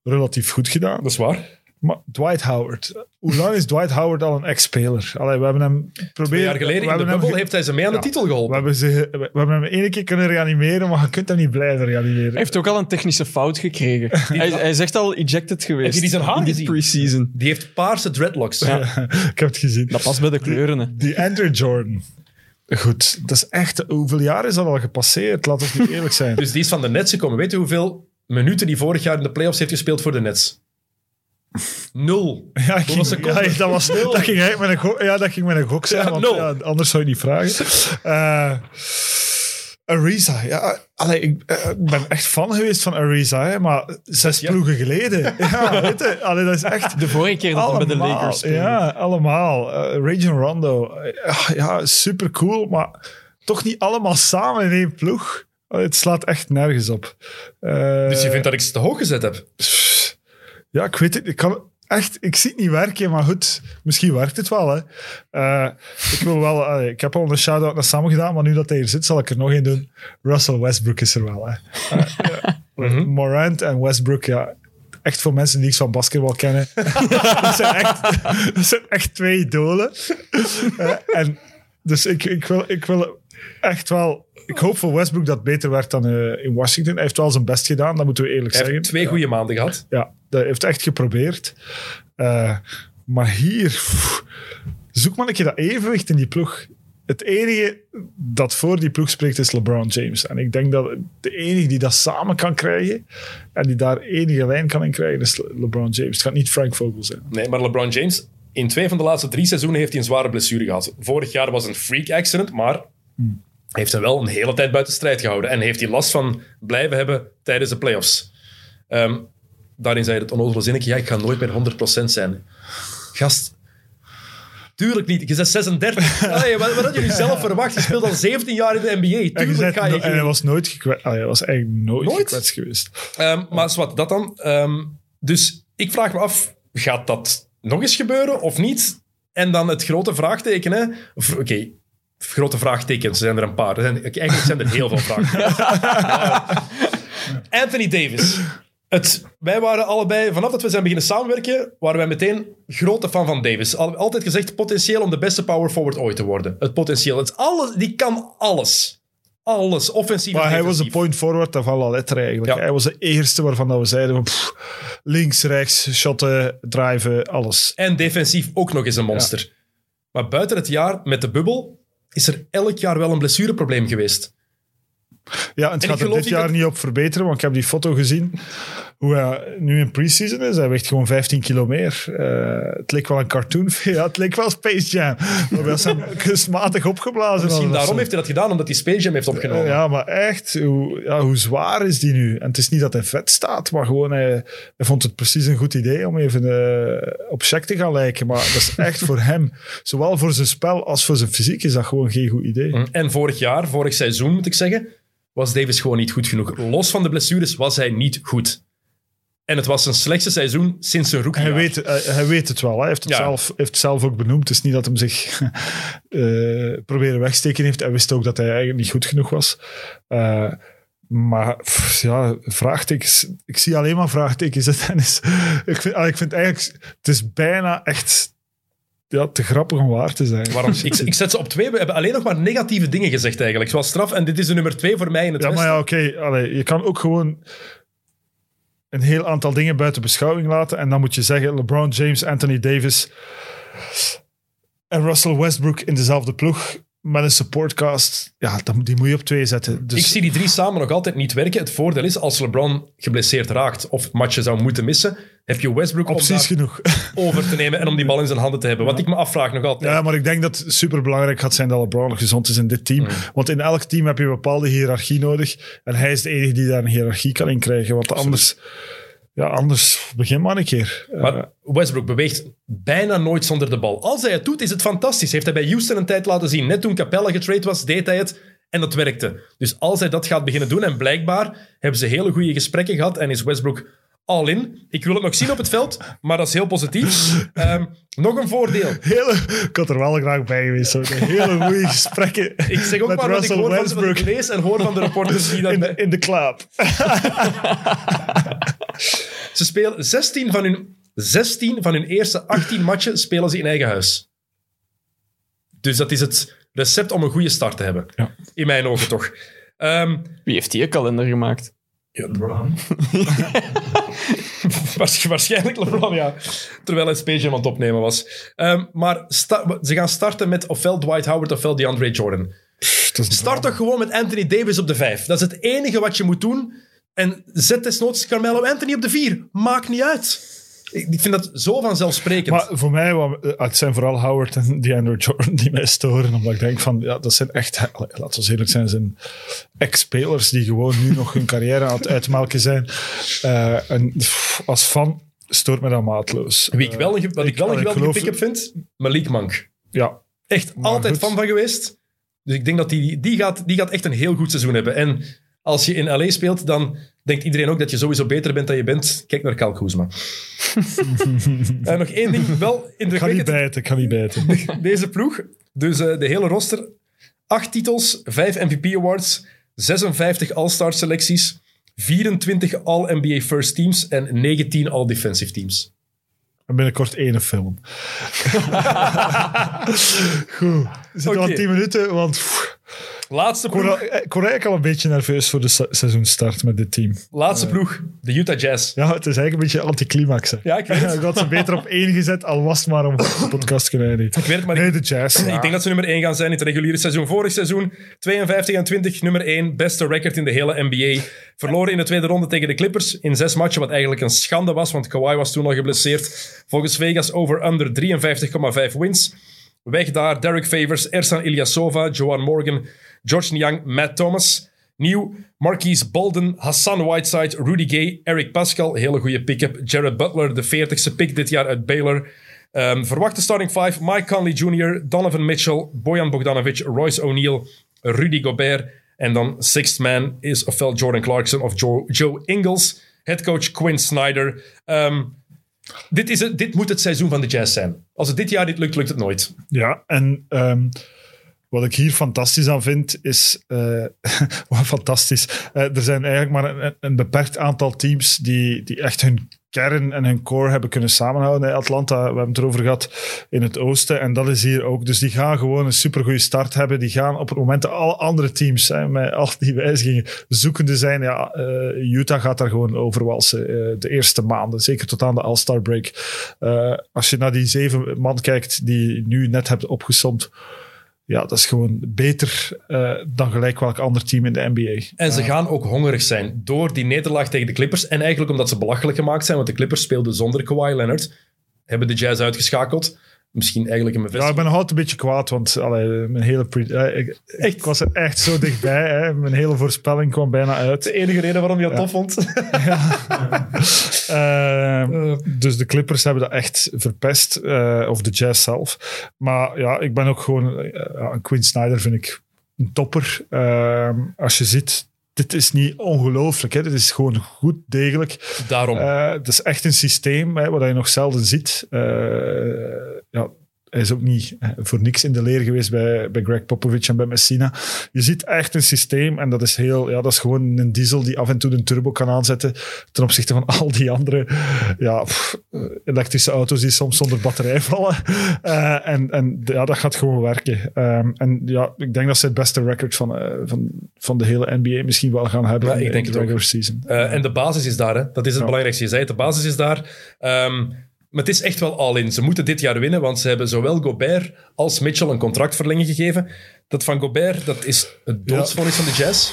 relatief goed gedaan. Dat is waar. Maar Dwight Howard. Hoe lang is Dwight Howard al een ex-speler? Allee, We hebben hem proberen... Twee jaar geleden we in de hebben hem bubbel ge- heeft hij ze mee aan de Ja. titel we geholpen. hebben, ze, we hebben hem ene keer kunnen reanimeren, maar je kunt hem niet blijven reanimeren. Hij heeft ook al een technische fout gekregen. hij, hij is echt al ejected geweest. Heb je die zijn haar in dit gezien? pre-season. Die heeft paarse dreadlocks. ik heb het gezien. Dat past bij de kleuren. Hè. Die Andrew Jordan. Goed, dat is echt... Hoeveel jaar is dat al gepasseerd? Ons nu eerlijk zijn. Dus die is van de Nets gekomen. Weet je hoeveel minuten die vorig jaar in de playoffs heeft gespeeld voor de Nets? Nul. Ja, ging, dat, was, dat ging eigenlijk met een gok, ja, dat ging met een gok zijn, Ja, want ja, anders zou je niet vragen. Eh Ariza, ja, allee, ik, eh, ben echt fan geweest van Ariza, hè, maar zes Ja. ploegen geleden. Ja, weet je, allee, dat is echt... De vorige keer dat hij bij de Lakers speelde. Ja, allemaal. Eh Rajon Rondo. Eh, ja, super cool, maar toch niet allemaal samen in één ploeg. Allee, Het slaat echt nergens op. Dus je vindt dat ik ze te hoog gezet heb? ja, ik weet het. Ik kan echt, ik zie het niet werken, maar goed, misschien werkt het wel. Hè. Eh, ik wil wel, ik heb al een shout-out naar Sam gedaan, maar nu dat hij hier zit, zal ik er nog één doen. Russell Westbrook is er wel. Hè. Eh, ja. Mhm. Morant en Westbrook, ja. Echt voor mensen die iets van basketbal kennen. dat, zijn echt, dat zijn echt twee idolen. Eh, en dus ik, ik, wil, ik wil echt wel... Ik hoop voor Westbrook dat het beter werd dan eh, in Washington. Hij heeft wel zijn best gedaan, dat moeten we eerlijk Hij zeggen. heeft twee goede maanden gehad. Ja, dat heeft echt geprobeerd. Eh, maar hier, zoek maar een keer dat evenwicht in die ploeg. Het enige dat voor die ploeg spreekt is LeBron James. En ik denk dat de enige die dat samen kan krijgen en die daar enige lijn kan in krijgen is Le- LeBron James. Het gaat niet Frank Vogel zijn. Nee, maar LeBron James, in twee van de laatste drie seizoenen heeft hij een zware blessure gehad. Vorig jaar was een freak accident, maar heeft hem wel een hele tijd buiten strijd gehouden. En heeft hij last van blijven hebben tijdens de playoffs. Ehm daarin zei het onnozele zinnetje, ja, ik ga nooit meer 100% zijn. Gast, tuurlijk niet. Je bent 36. Allee, wat, wat had je nu zelf verwacht? Je speelt al 17 jaar in de NBA. En, je Tuurlijk ga je en hij was nooit gekwetst. Hij was eigenlijk nooit, Nooit? gekwetst geweest. Ehm, maar wat, dat dan. Ehm, dus ik vraag me af, gaat dat nog eens gebeuren of niet? En dan het grote vraagteken, Oké, grote vraagtekens zijn er een paar. Er zijn, eigenlijk zijn er heel veel vraagtekens. Anthony Davis. Het, wij waren allebei, vanaf dat we zijn beginnen samenwerken, waren wij meteen grote fan van Davis. Al, altijd gezegd, potentieel om de beste power forward ooit te worden. Het potentieel. Het alles, die kan alles. Alles, offensief en Maar hij was de point forward van la letter eigenlijk. Ja. Hij was de eerste waarvan dat we zeiden van, pff, links, rechts, shotten, driven, alles. En defensief ook nog eens een monster. Maar buiten het jaar met de bubbel is er elk jaar wel een blessureprobleem geweest. Ja, en het gaat er dit jaar dat- niet op verbeteren, want ik heb die foto gezien. Hoe hij nu in pre-season is. Hij weegt gewoon 15 kilo meer. Eh, het leek wel een cartoon. Ja, het leek wel Space Jam. Maar we zijn kunstmatig opgeblazen. Misschien daarom zo. heeft hij dat gedaan, omdat hij Space Jam heeft opgenomen. Eh, ja, maar echt, hoe, ja, hoe zwaar is die nu? En het is niet dat hij vet staat, maar gewoon hij, hij vond het precies een goed idee om even eh, op check te gaan lijken. Maar dat is echt voor hem, zowel voor zijn spel als voor zijn fysiek, is dat gewoon geen goed idee. En vorig jaar, vorig seizoen moet ik zeggen, was Davis gewoon niet goed genoeg. Los van de blessures was hij niet goed. En het was zijn slechtste seizoen sinds zijn rookie Hij weet, hij, hij weet het wel. Hij heeft het, Ja. zelf, heeft het zelf ook benoemd. Het is niet dat hem zich eh, proberen wegsteken heeft. Hij wist ook dat hij eigenlijk niet goed genoeg was. Eh, maar pff, ja, vraagtekens. Ik zie alleen maar vraagtekens. Ik, vind, ah, ik vind eigenlijk, het is bijna echt ja, te grappig om waar te zijn. Waarom? ik, ik zet ze op twee. We hebben alleen nog maar negatieve dingen gezegd eigenlijk. Zoals straf. En dit is de nummer twee voor mij in het Ja, maar ja, oké. je kan ook gewoon een heel aantal dingen buiten beschouwing laten. En dan moet je zeggen, LeBron James, Anthony Davis en Russell Westbrook in dezelfde ploeg met een supportcast, ja, die moet je op twee zetten. Dus Ik zie die drie samen nog altijd niet werken. Het voordeel is, als LeBron geblesseerd raakt of matchen zou moeten missen, heb je Westbrook om opties genoeg. over te nemen en om die bal in zijn handen te hebben. Wat ik me afvraag nog altijd. Ja, maar ik denk dat het superbelangrijk gaat zijn dat LeBron gezond is in dit team. Want in elk team heb je een bepaalde hiërarchie nodig. En hij is de enige die daar een hiërarchie kan in krijgen. Want anders, ja, anders begin maar een keer. Eh, Maar Westbrook beweegt bijna nooit zonder de bal. Als hij het doet, is het fantastisch. Heeft hij bij Houston een tijd laten zien. Net toen Capella getrade was, deed hij het. En dat werkte. Dus als hij dat gaat beginnen doen, en blijkbaar hebben ze hele goede gesprekken gehad en is Westbrook all in. Ik wil het nog zien op het veld, maar dat is heel positief. Ehm, nog een voordeel. hele, ik had er wel graag bij geweest. Zo. De hele goede gesprekken Ik zeg ook met maar wat ik, Russell hoor van, wat ik Westbrook lees en hoor van de reporters die dat in, bij- de, in de club. Ze spelen 16 van hun, 16 van hun eerste 18 matchen spelen ze in eigen huis. Dus dat is het recept om een goede start te hebben. Ja. In mijn ogen toch. Ehm, Wie heeft die een kalender gemaakt? Ja, Waars- Waarschijnlijk LeBron, ja. Terwijl hij Space Jam aan het opnemen was. Ehm, maar ze gaan starten met ofwel Dwight Howard ofwel DeAndre Jordan. Start toch gewoon met Anthony Davis op de vijf. Dat is het enige wat je moet doen. En zet desnoods Carmelo Anthony op de vier. Maakt niet uit. Ik vind dat zo vanzelfsprekend. Maar voor mij, wat- eh, het zijn vooral Howard en DeAndre Jordan die mij storen. Omdat ik denk van, ja, dat zijn echt, laten we eerlijk zijn, zijn ex-spelers die gewoon nu nog hun carrière aan het uitmelken zijn. Eh, en als fan stoort me dat maatloos. Wie ik wel een, wat ik, ik- wel een ik geweldige geloof- pick-up vind, Malik Monk. Ja, Echt Maar altijd goed. fan van geweest. Dus ik denk dat die, die, gaat, die gaat echt een heel goed seizoen hebben. En als je in LA speelt, dan denkt iedereen ook dat je sowieso beter bent dan je bent. Kijk naar Kyle Kuzma. En nog één ding, wel ik ga niet bijten, ik ga niet bijten. Deze ploeg, dus eh, de hele roster, acht titels, vijf MVP awards, 56 All-Star selecties, 24 All-NBA First Teams en 19 All-Defensive Teams. En binnenkort één film. Goed. We zitten Oké. al tien minuten, want pff, Laatste ploeg, ik word eigenlijk al een beetje nerveus voor de se- seizoenstart met dit team. laatste ploeg de Utah Jazz. Ja, het is eigenlijk een beetje anticlimax. hè. Ja, ik weet het. Ik had ze beter op één gezet, al was het maar om de podcast. Ik weet het, maar Nee, ik, de Jazz. ik denk dat ze nummer 1 gaan zijn in het reguliere seizoen. Vorig seizoen 52 en 20, nummer 1, beste record in de hele NBA. Verloren in de tweede ronde tegen de Clippers in zes matchen, wat eigenlijk een schande was, want Kawhi was toen al geblesseerd. Volgens Vegas over-under 53,5 wins. Weg daar Derek Favors, Ersan Ilyasova, Joan Morgan, George Niang, Matt Thomas. Nieuw, Marquise Bolden, Hassan Whiteside, Rudy Gay, Eric Pascal, hele goede pick-up. Jared Butler, de 40ste pick dit jaar uit Baylor. Ehm, verwachte starting five, Mike Conley Jr., Donovan Mitchell, Bojan Bogdanovic, Royce O'Neal, Rudy Gobert. En dan sixth man is ofwel Jordan Clarkson of Joe, Ingles. Headcoach Quinn Snyder. Ehm, dit, is het, dit moet het seizoen van de Jazz zijn. Als het dit jaar niet lukt, lukt het nooit. Ja, en ehm, wat ik hier fantastisch aan vind, is... wat fantastisch. Eh, er zijn eigenlijk maar een, beperkt aantal teams die, die echt hun kern en hun core hebben kunnen samenhouden. Atlanta, we hebben het erover gehad, in het oosten. En dat is hier ook. Dus die gaan gewoon een supergoeie start hebben. Die gaan op het moment dat alle andere teams met al die wijzigingen zoekende zijn. Ja, eh, Utah gaat daar gewoon overwalsen de eerste maanden. Zeker tot aan de All-Star break. Als je naar die zeven man kijkt die je nu net hebt opgesomd. Ja, dat is gewoon beter eh, dan gelijk welk ander team in de NBA. En ze gaan ook hongerig zijn door die nederlaag tegen de Clippers. En eigenlijk omdat ze belachelijk gemaakt zijn, want de Clippers speelden zonder Kawhi Leonard. Hebben de Jazz uitgeschakeld. Misschien eigenlijk een Ja, ik bevestiging. ben nog altijd een beetje kwaad, want allee, mijn hele pre- eh, ik, ik was er echt zo dichtbij. Hè. Mijn hele voorspelling kwam bijna uit. de enige reden waarom je dat tof vond. Eh, dus de Clippers hebben dat echt verpest, eh, of de Jazz zelf. Maar ja, ik ben ook gewoon... eh, ja, Quinn Snyder vind ik een topper. Eh, als je ziet, dit is niet ongelooflijk. Hè. Dit is gewoon goed degelijk. Daarom. Het is echt een systeem hè, wat je nog zelden ziet. Eh, ja, hij is ook niet eh, voor niks in de leer geweest bij, bij Greg Popovich en bij Messina. Je ziet echt een systeem en dat is, heel, ja, dat is gewoon een diesel die af en toe een turbo kan aanzetten ten opzichte van al die andere ja, pff, eh, elektrische auto's die soms zonder batterij vallen. Eh, en en ja, dat gaat gewoon werken. Ehm, en ja, ik denk dat ze het beste record van, van, van de hele NBA misschien wel gaan hebben Ja, in, ik de- denk regular season. En de basis is daar, hè. dat is het Ja. belangrijkste. Je zei het, de basis is daar. Ehm, Maar het is echt wel all-in. Ze moeten dit jaar winnen, want ze hebben zowel Gobert als Mitchell een contractverlenging gegeven. Dat van Gobert, dat is het doodsvonnis van de Jazz.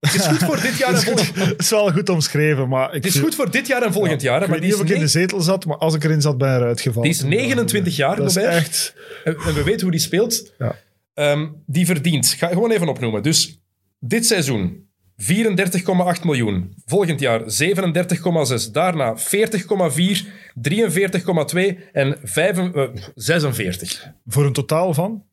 Het is goed voor dit jaar en volgend Het is wel goed omschreven, maar ik Het is goed voor dit jaar en volgend jaar. Ik Maar weet die niet is, of ik in de zetel zat, maar als ik erin zat, ben ik eruit gevallen. die is 29 jaar, Dat is Gobert. echt... En en we weten hoe die speelt. Ja. Ehm, die verdient, ga gewoon even opnoemen. Dus dit seizoen 34,8 miljoen. Volgend jaar 37,6. Daarna 40,4, 43,2 en 5, eh, 46. Voor een totaal van?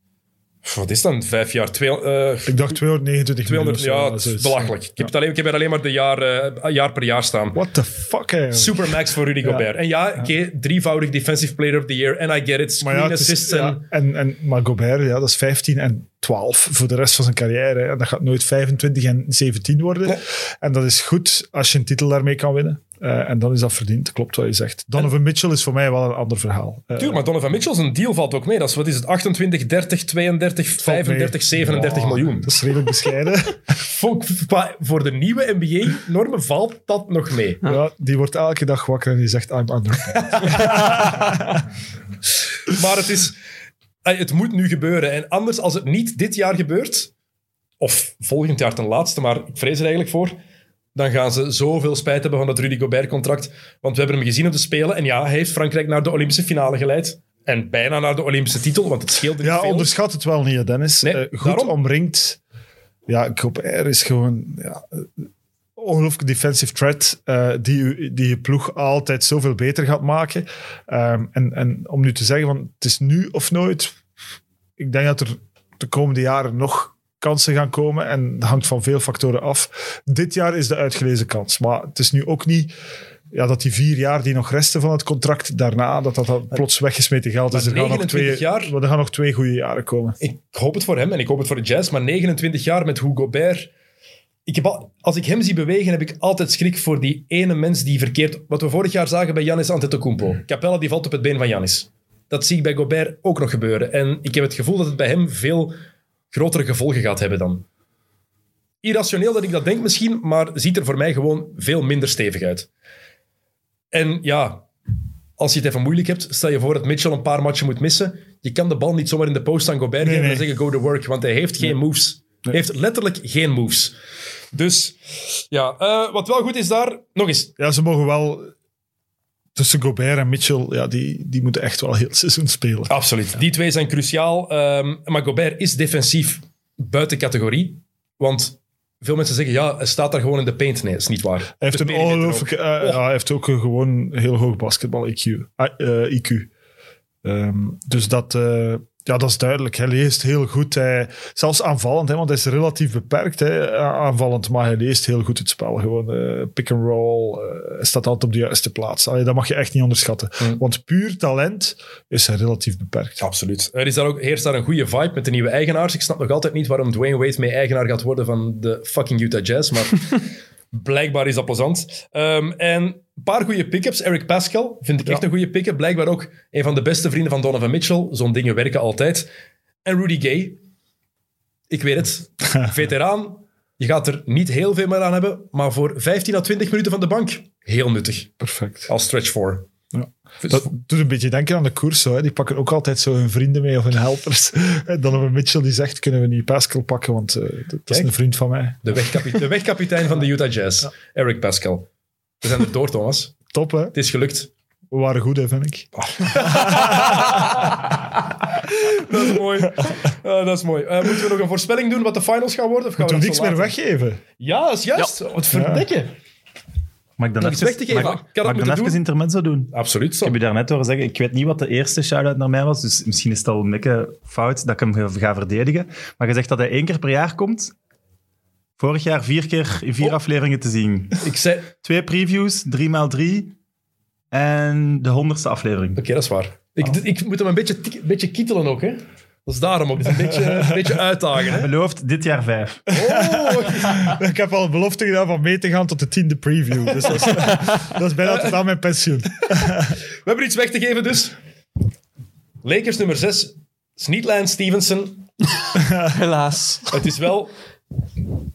Wat is dan? Vijf jaar? Twee, eh, Ik dacht 229 200, miljoen. ja, het is belachelijk. Ik heb, het alleen, ik heb er alleen maar de jaar, eh, jaar per jaar staan. What the fuck, eigenlijk? Supermax voor Rudy Gobert. En ja, oké, drievoudig Defensive Player of the Year. En I get it. Screen Maar ja, is- en... en, en, maar Gobert, ja, dat is 15 en 12 voor de rest van zijn carrière. hè. En dat gaat nooit 25 en 17 worden. Nee. En dat is goed als je een titel daarmee kan winnen. Eh, en dan is dat verdiend, klopt wat je zegt. Donovan Mitchell is voor mij wel een ander verhaal. Eh, Tuurlijk, maar Donovan Mitchell, zijn deal valt ook mee. Dat is, wat is het? 28, 30, 32, valt mee. 35, 37 Ja, miljoen. Dat is redelijk bescheiden. Voor de nieuwe NBA-normen valt dat nog mee. ja, die wordt elke dag wakker en die zegt, I'm under. Maar het is... eh, Het moet nu gebeuren. En anders, als het niet dit jaar gebeurt, of volgend jaar ten laatste, maar ik vrees er eigenlijk voor, dan gaan ze zoveel spijt hebben van dat Rudy Gobert-contract. Want we hebben hem gezien op de Spelen. En ja, hij heeft Frankrijk naar de Olympische finale geleid. En bijna naar de Olympische titel, want het scheelde niet Ja, veel. onderschat het wel niet, Dennis. Nee, Eh, goed daarom. omringd. Ja, Gobert is gewoon... Ja, eh, ongelooflijke defensive threat eh, die, die je ploeg altijd zoveel beter gaat maken. Ehm, en, en om nu te zeggen van het is nu of nooit, ik denk dat er de komende jaren nog kansen gaan komen en dat hangt van veel factoren af. Dit jaar is de uitgelezen kans, maar het is nu ook niet ja, dat die vier jaar die nog resten van het contract daarna, dat dat, plots weggesmeten geld is. Er gaan, nog 29 twee, jaar? er gaan nog twee goede jaren komen. Ik hoop het voor hem en ik hoop het voor de Jazz, maar 29 jaar met hoe Gobert... Ik heb al, als ik hem zie bewegen, heb ik altijd schrik voor die ene mens die verkeerd... Wat we vorig jaar zagen bij Giannis Antetokounmpo. Capella die valt op het been van Giannis. Dat zie ik bij Gobert ook nog gebeuren. En ik heb het gevoel dat het bij hem veel grotere gevolgen gaat hebben dan. Irrationeel dat ik dat denk misschien, maar ziet er voor mij gewoon veel minder stevig uit. En ja, als je het even moeilijk hebt, stel je voor dat Mitchell een paar matchen moet missen. Je kan de bal niet zomaar in de post aan Gobert Nee, geven en nee. zeggen go to work, want hij heeft geen moves. Hij heeft letterlijk geen moves. Dus ja, eh, wat wel goed is daar, nog eens, Ja, ze mogen wel tussen Gobert en Mitchell, ja, die, die moeten echt wel heel het seizoen spelen. absoluut. Die twee zijn cruciaal. Ehm, maar Gobert is defensief buiten categorie. Want veel mensen zeggen, ja, hij staat daar gewoon in de paint. Nee, dat is niet waar. Hij heeft een ongelooflijke... eh, ja, hij heeft ook een gewoon heel hoog basketbal-IQ. eh, IQ. Ehm, dus dat, eh, ja, dat is duidelijk. Hij leest heel goed. Hij, zelfs aanvallend, hè, want hij is relatief beperkt hè, aanvallend, maar hij leest heel goed het spel. Gewoon eh, pick and roll. hij staat altijd op de juiste plaats. Allee, dat mag je echt niet onderschatten. Hmm. Want puur talent is hij relatief beperkt. Absoluut. Er is daar ook, heerst daar een goede vibe met de nieuwe eigenaars. Ik snap nog altijd niet waarom Dwayne Wade mee eigenaar gaat worden van de fucking Utah Jazz, maar blijkbaar is dat plezant. Ehm, en een paar goede pick-ups. Eric Pascal vind ik echt een goede pick-up. Blijkbaar ook een van de beste vrienden van Donovan Mitchell. Zo'n dingen werken altijd. En Rudy Gay. Ik weet het. Veteraan. Je gaat er niet heel veel meer aan hebben, maar voor 15 à 20 minuten van de bank, heel nuttig. Perfect. Als stretch voor. Ja. Dat doet een beetje denken aan de koers. Zo, hè. Die pakken ook altijd zo hun vrienden mee of hun helpers. En dan hebben Mitchell die zegt, kunnen we niet Pascal pakken, want eh, dat is een vriend van mij. De, wegkapi- de wegkapitein van de Utah Jazz, Eric Pascal. We zijn er door, Thomas. Top, hè? Het is gelukt. We waren goed, hè, vind ik. Dat is mooi. Ah, dat is mooi. Eh, moeten we nog een voorspelling doen wat de finals gaan worden? Of gaan Moeten we niks zo meer weggeven? Ja, dat is juist. Wat verdekken. Mag ik dan even, iets weg te geven. mag, Ik mag dan even doen. intermezzo doen? Absoluut. Ik heb je daarnet horen zeggen, ik weet niet wat de eerste shout-out naar mij was, dus misschien is het al een beetje fout dat ik hem ga, ga verdedigen. Maar je zegt dat hij één keer per jaar komt. Vorig jaar vier keer in vier Oh. afleveringen te zien. Ik zei... Oké, Twee previews, drie maal drie. En de honderdste aflevering. dat is waar. Ik, ik moet hem een beetje, een beetje kietelen ook, hè. Dat is daarom ook. Een beetje, een beetje uitdagen, hè. Beloofd, dit jaar vijf. Oh, Ik heb al een belofte gedaan van mee te gaan tot de tiende preview. Dus dat is, dat is bijna tot aan mijn pensioen. we hebben iets weg te geven, dus. Lakers nummer 6. Sneedland Stevenson. Helaas. Het is wel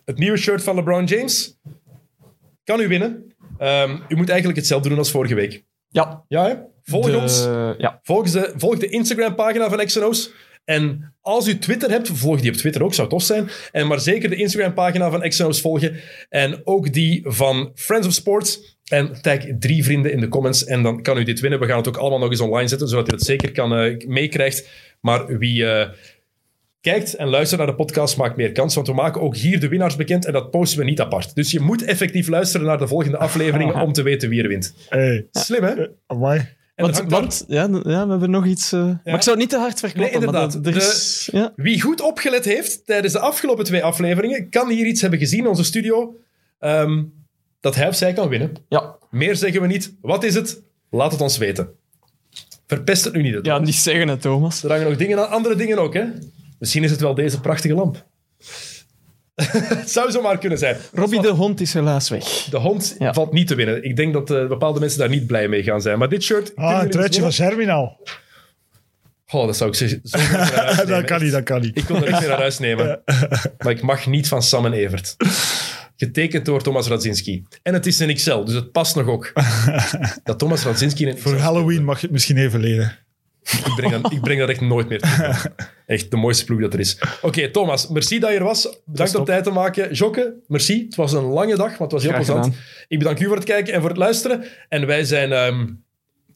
het nieuwe shirt van LeBron James. Kan u winnen. Ehm, u moet eigenlijk hetzelfde doen als vorige week. Ja. Ja, hè? Volg de- ons. Ja. Volg de, volg de Instagram-pagina van XNO's. En als u Twitter hebt, volg die op Twitter ook, zou tof zijn. En maar zeker de Instagram-pagina van XNO's volgen. En ook die van Friends of Sports. En tag drie vrienden in de comments en dan kan u dit winnen. We gaan het ook allemaal nog eens online zetten, zodat u het zeker kan eh, meekrijgt. Maar wie eh, kijkt en luistert naar de podcast maakt meer kans, want we maken ook hier de winnaars bekend en dat posten we niet apart. Dus je moet effectief luisteren naar de volgende afleveringen om te weten wie er wint. Hey, Slim, hè? amai. En er Want, daar- ja, ja, we hebben nog iets... eh, Maar ik zou het niet te hard verklappen. Nee, maar inderdaad. dat- er De- ja. Wie goed opgelet heeft tijdens de afgelopen twee afleveringen, kan hier iets hebben gezien in onze studio ehm, dat hij of zij kan winnen. Ja. Meer zeggen we niet. Wat is het? Laat het ons weten. Verpest het nu niet. Het ja, niet zeggen het, Thomas. Er hangen nog dingen aan, andere dingen ook, hè? Misschien is het wel deze prachtige lamp. het zou zomaar kunnen zijn. Robbie de hond is helaas weg. De hond Ja. valt niet te winnen. Ik denk dat eh, bepaalde mensen daar niet blij mee gaan zijn. Maar dit shirt... Ah, een truitje van. Germinal. Oh, dat zou ik zo nemen. dat kan niet, dat kan niet. Ik wil er echt mee naar huis nemen. Maar ik mag niet van Sam en Evert. Getekend door Thomas Radzinski. En het is een XL, dus het past nog ook. Dat Thomas Radzinski Voor Halloween mag je het misschien even lenen. Ik breng, dat, ik breng dat echt nooit meer terug. Echt de mooiste ploeg dat er is. Oké, Thomas, merci dat je er was. Bedankt om tijd te maken. Jokke, merci. Het was een lange dag, maar het was heel Graag plezant. gedaan. Ik bedank u voor het kijken en voor het luisteren. En wij zijn ehm,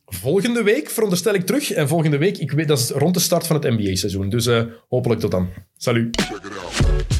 volgende week, veronderstel ik, terug. En volgende week, ik weet, dat is rond de start van het NBA-seizoen. Dus eh, hopelijk tot dan. Salut. Check it out.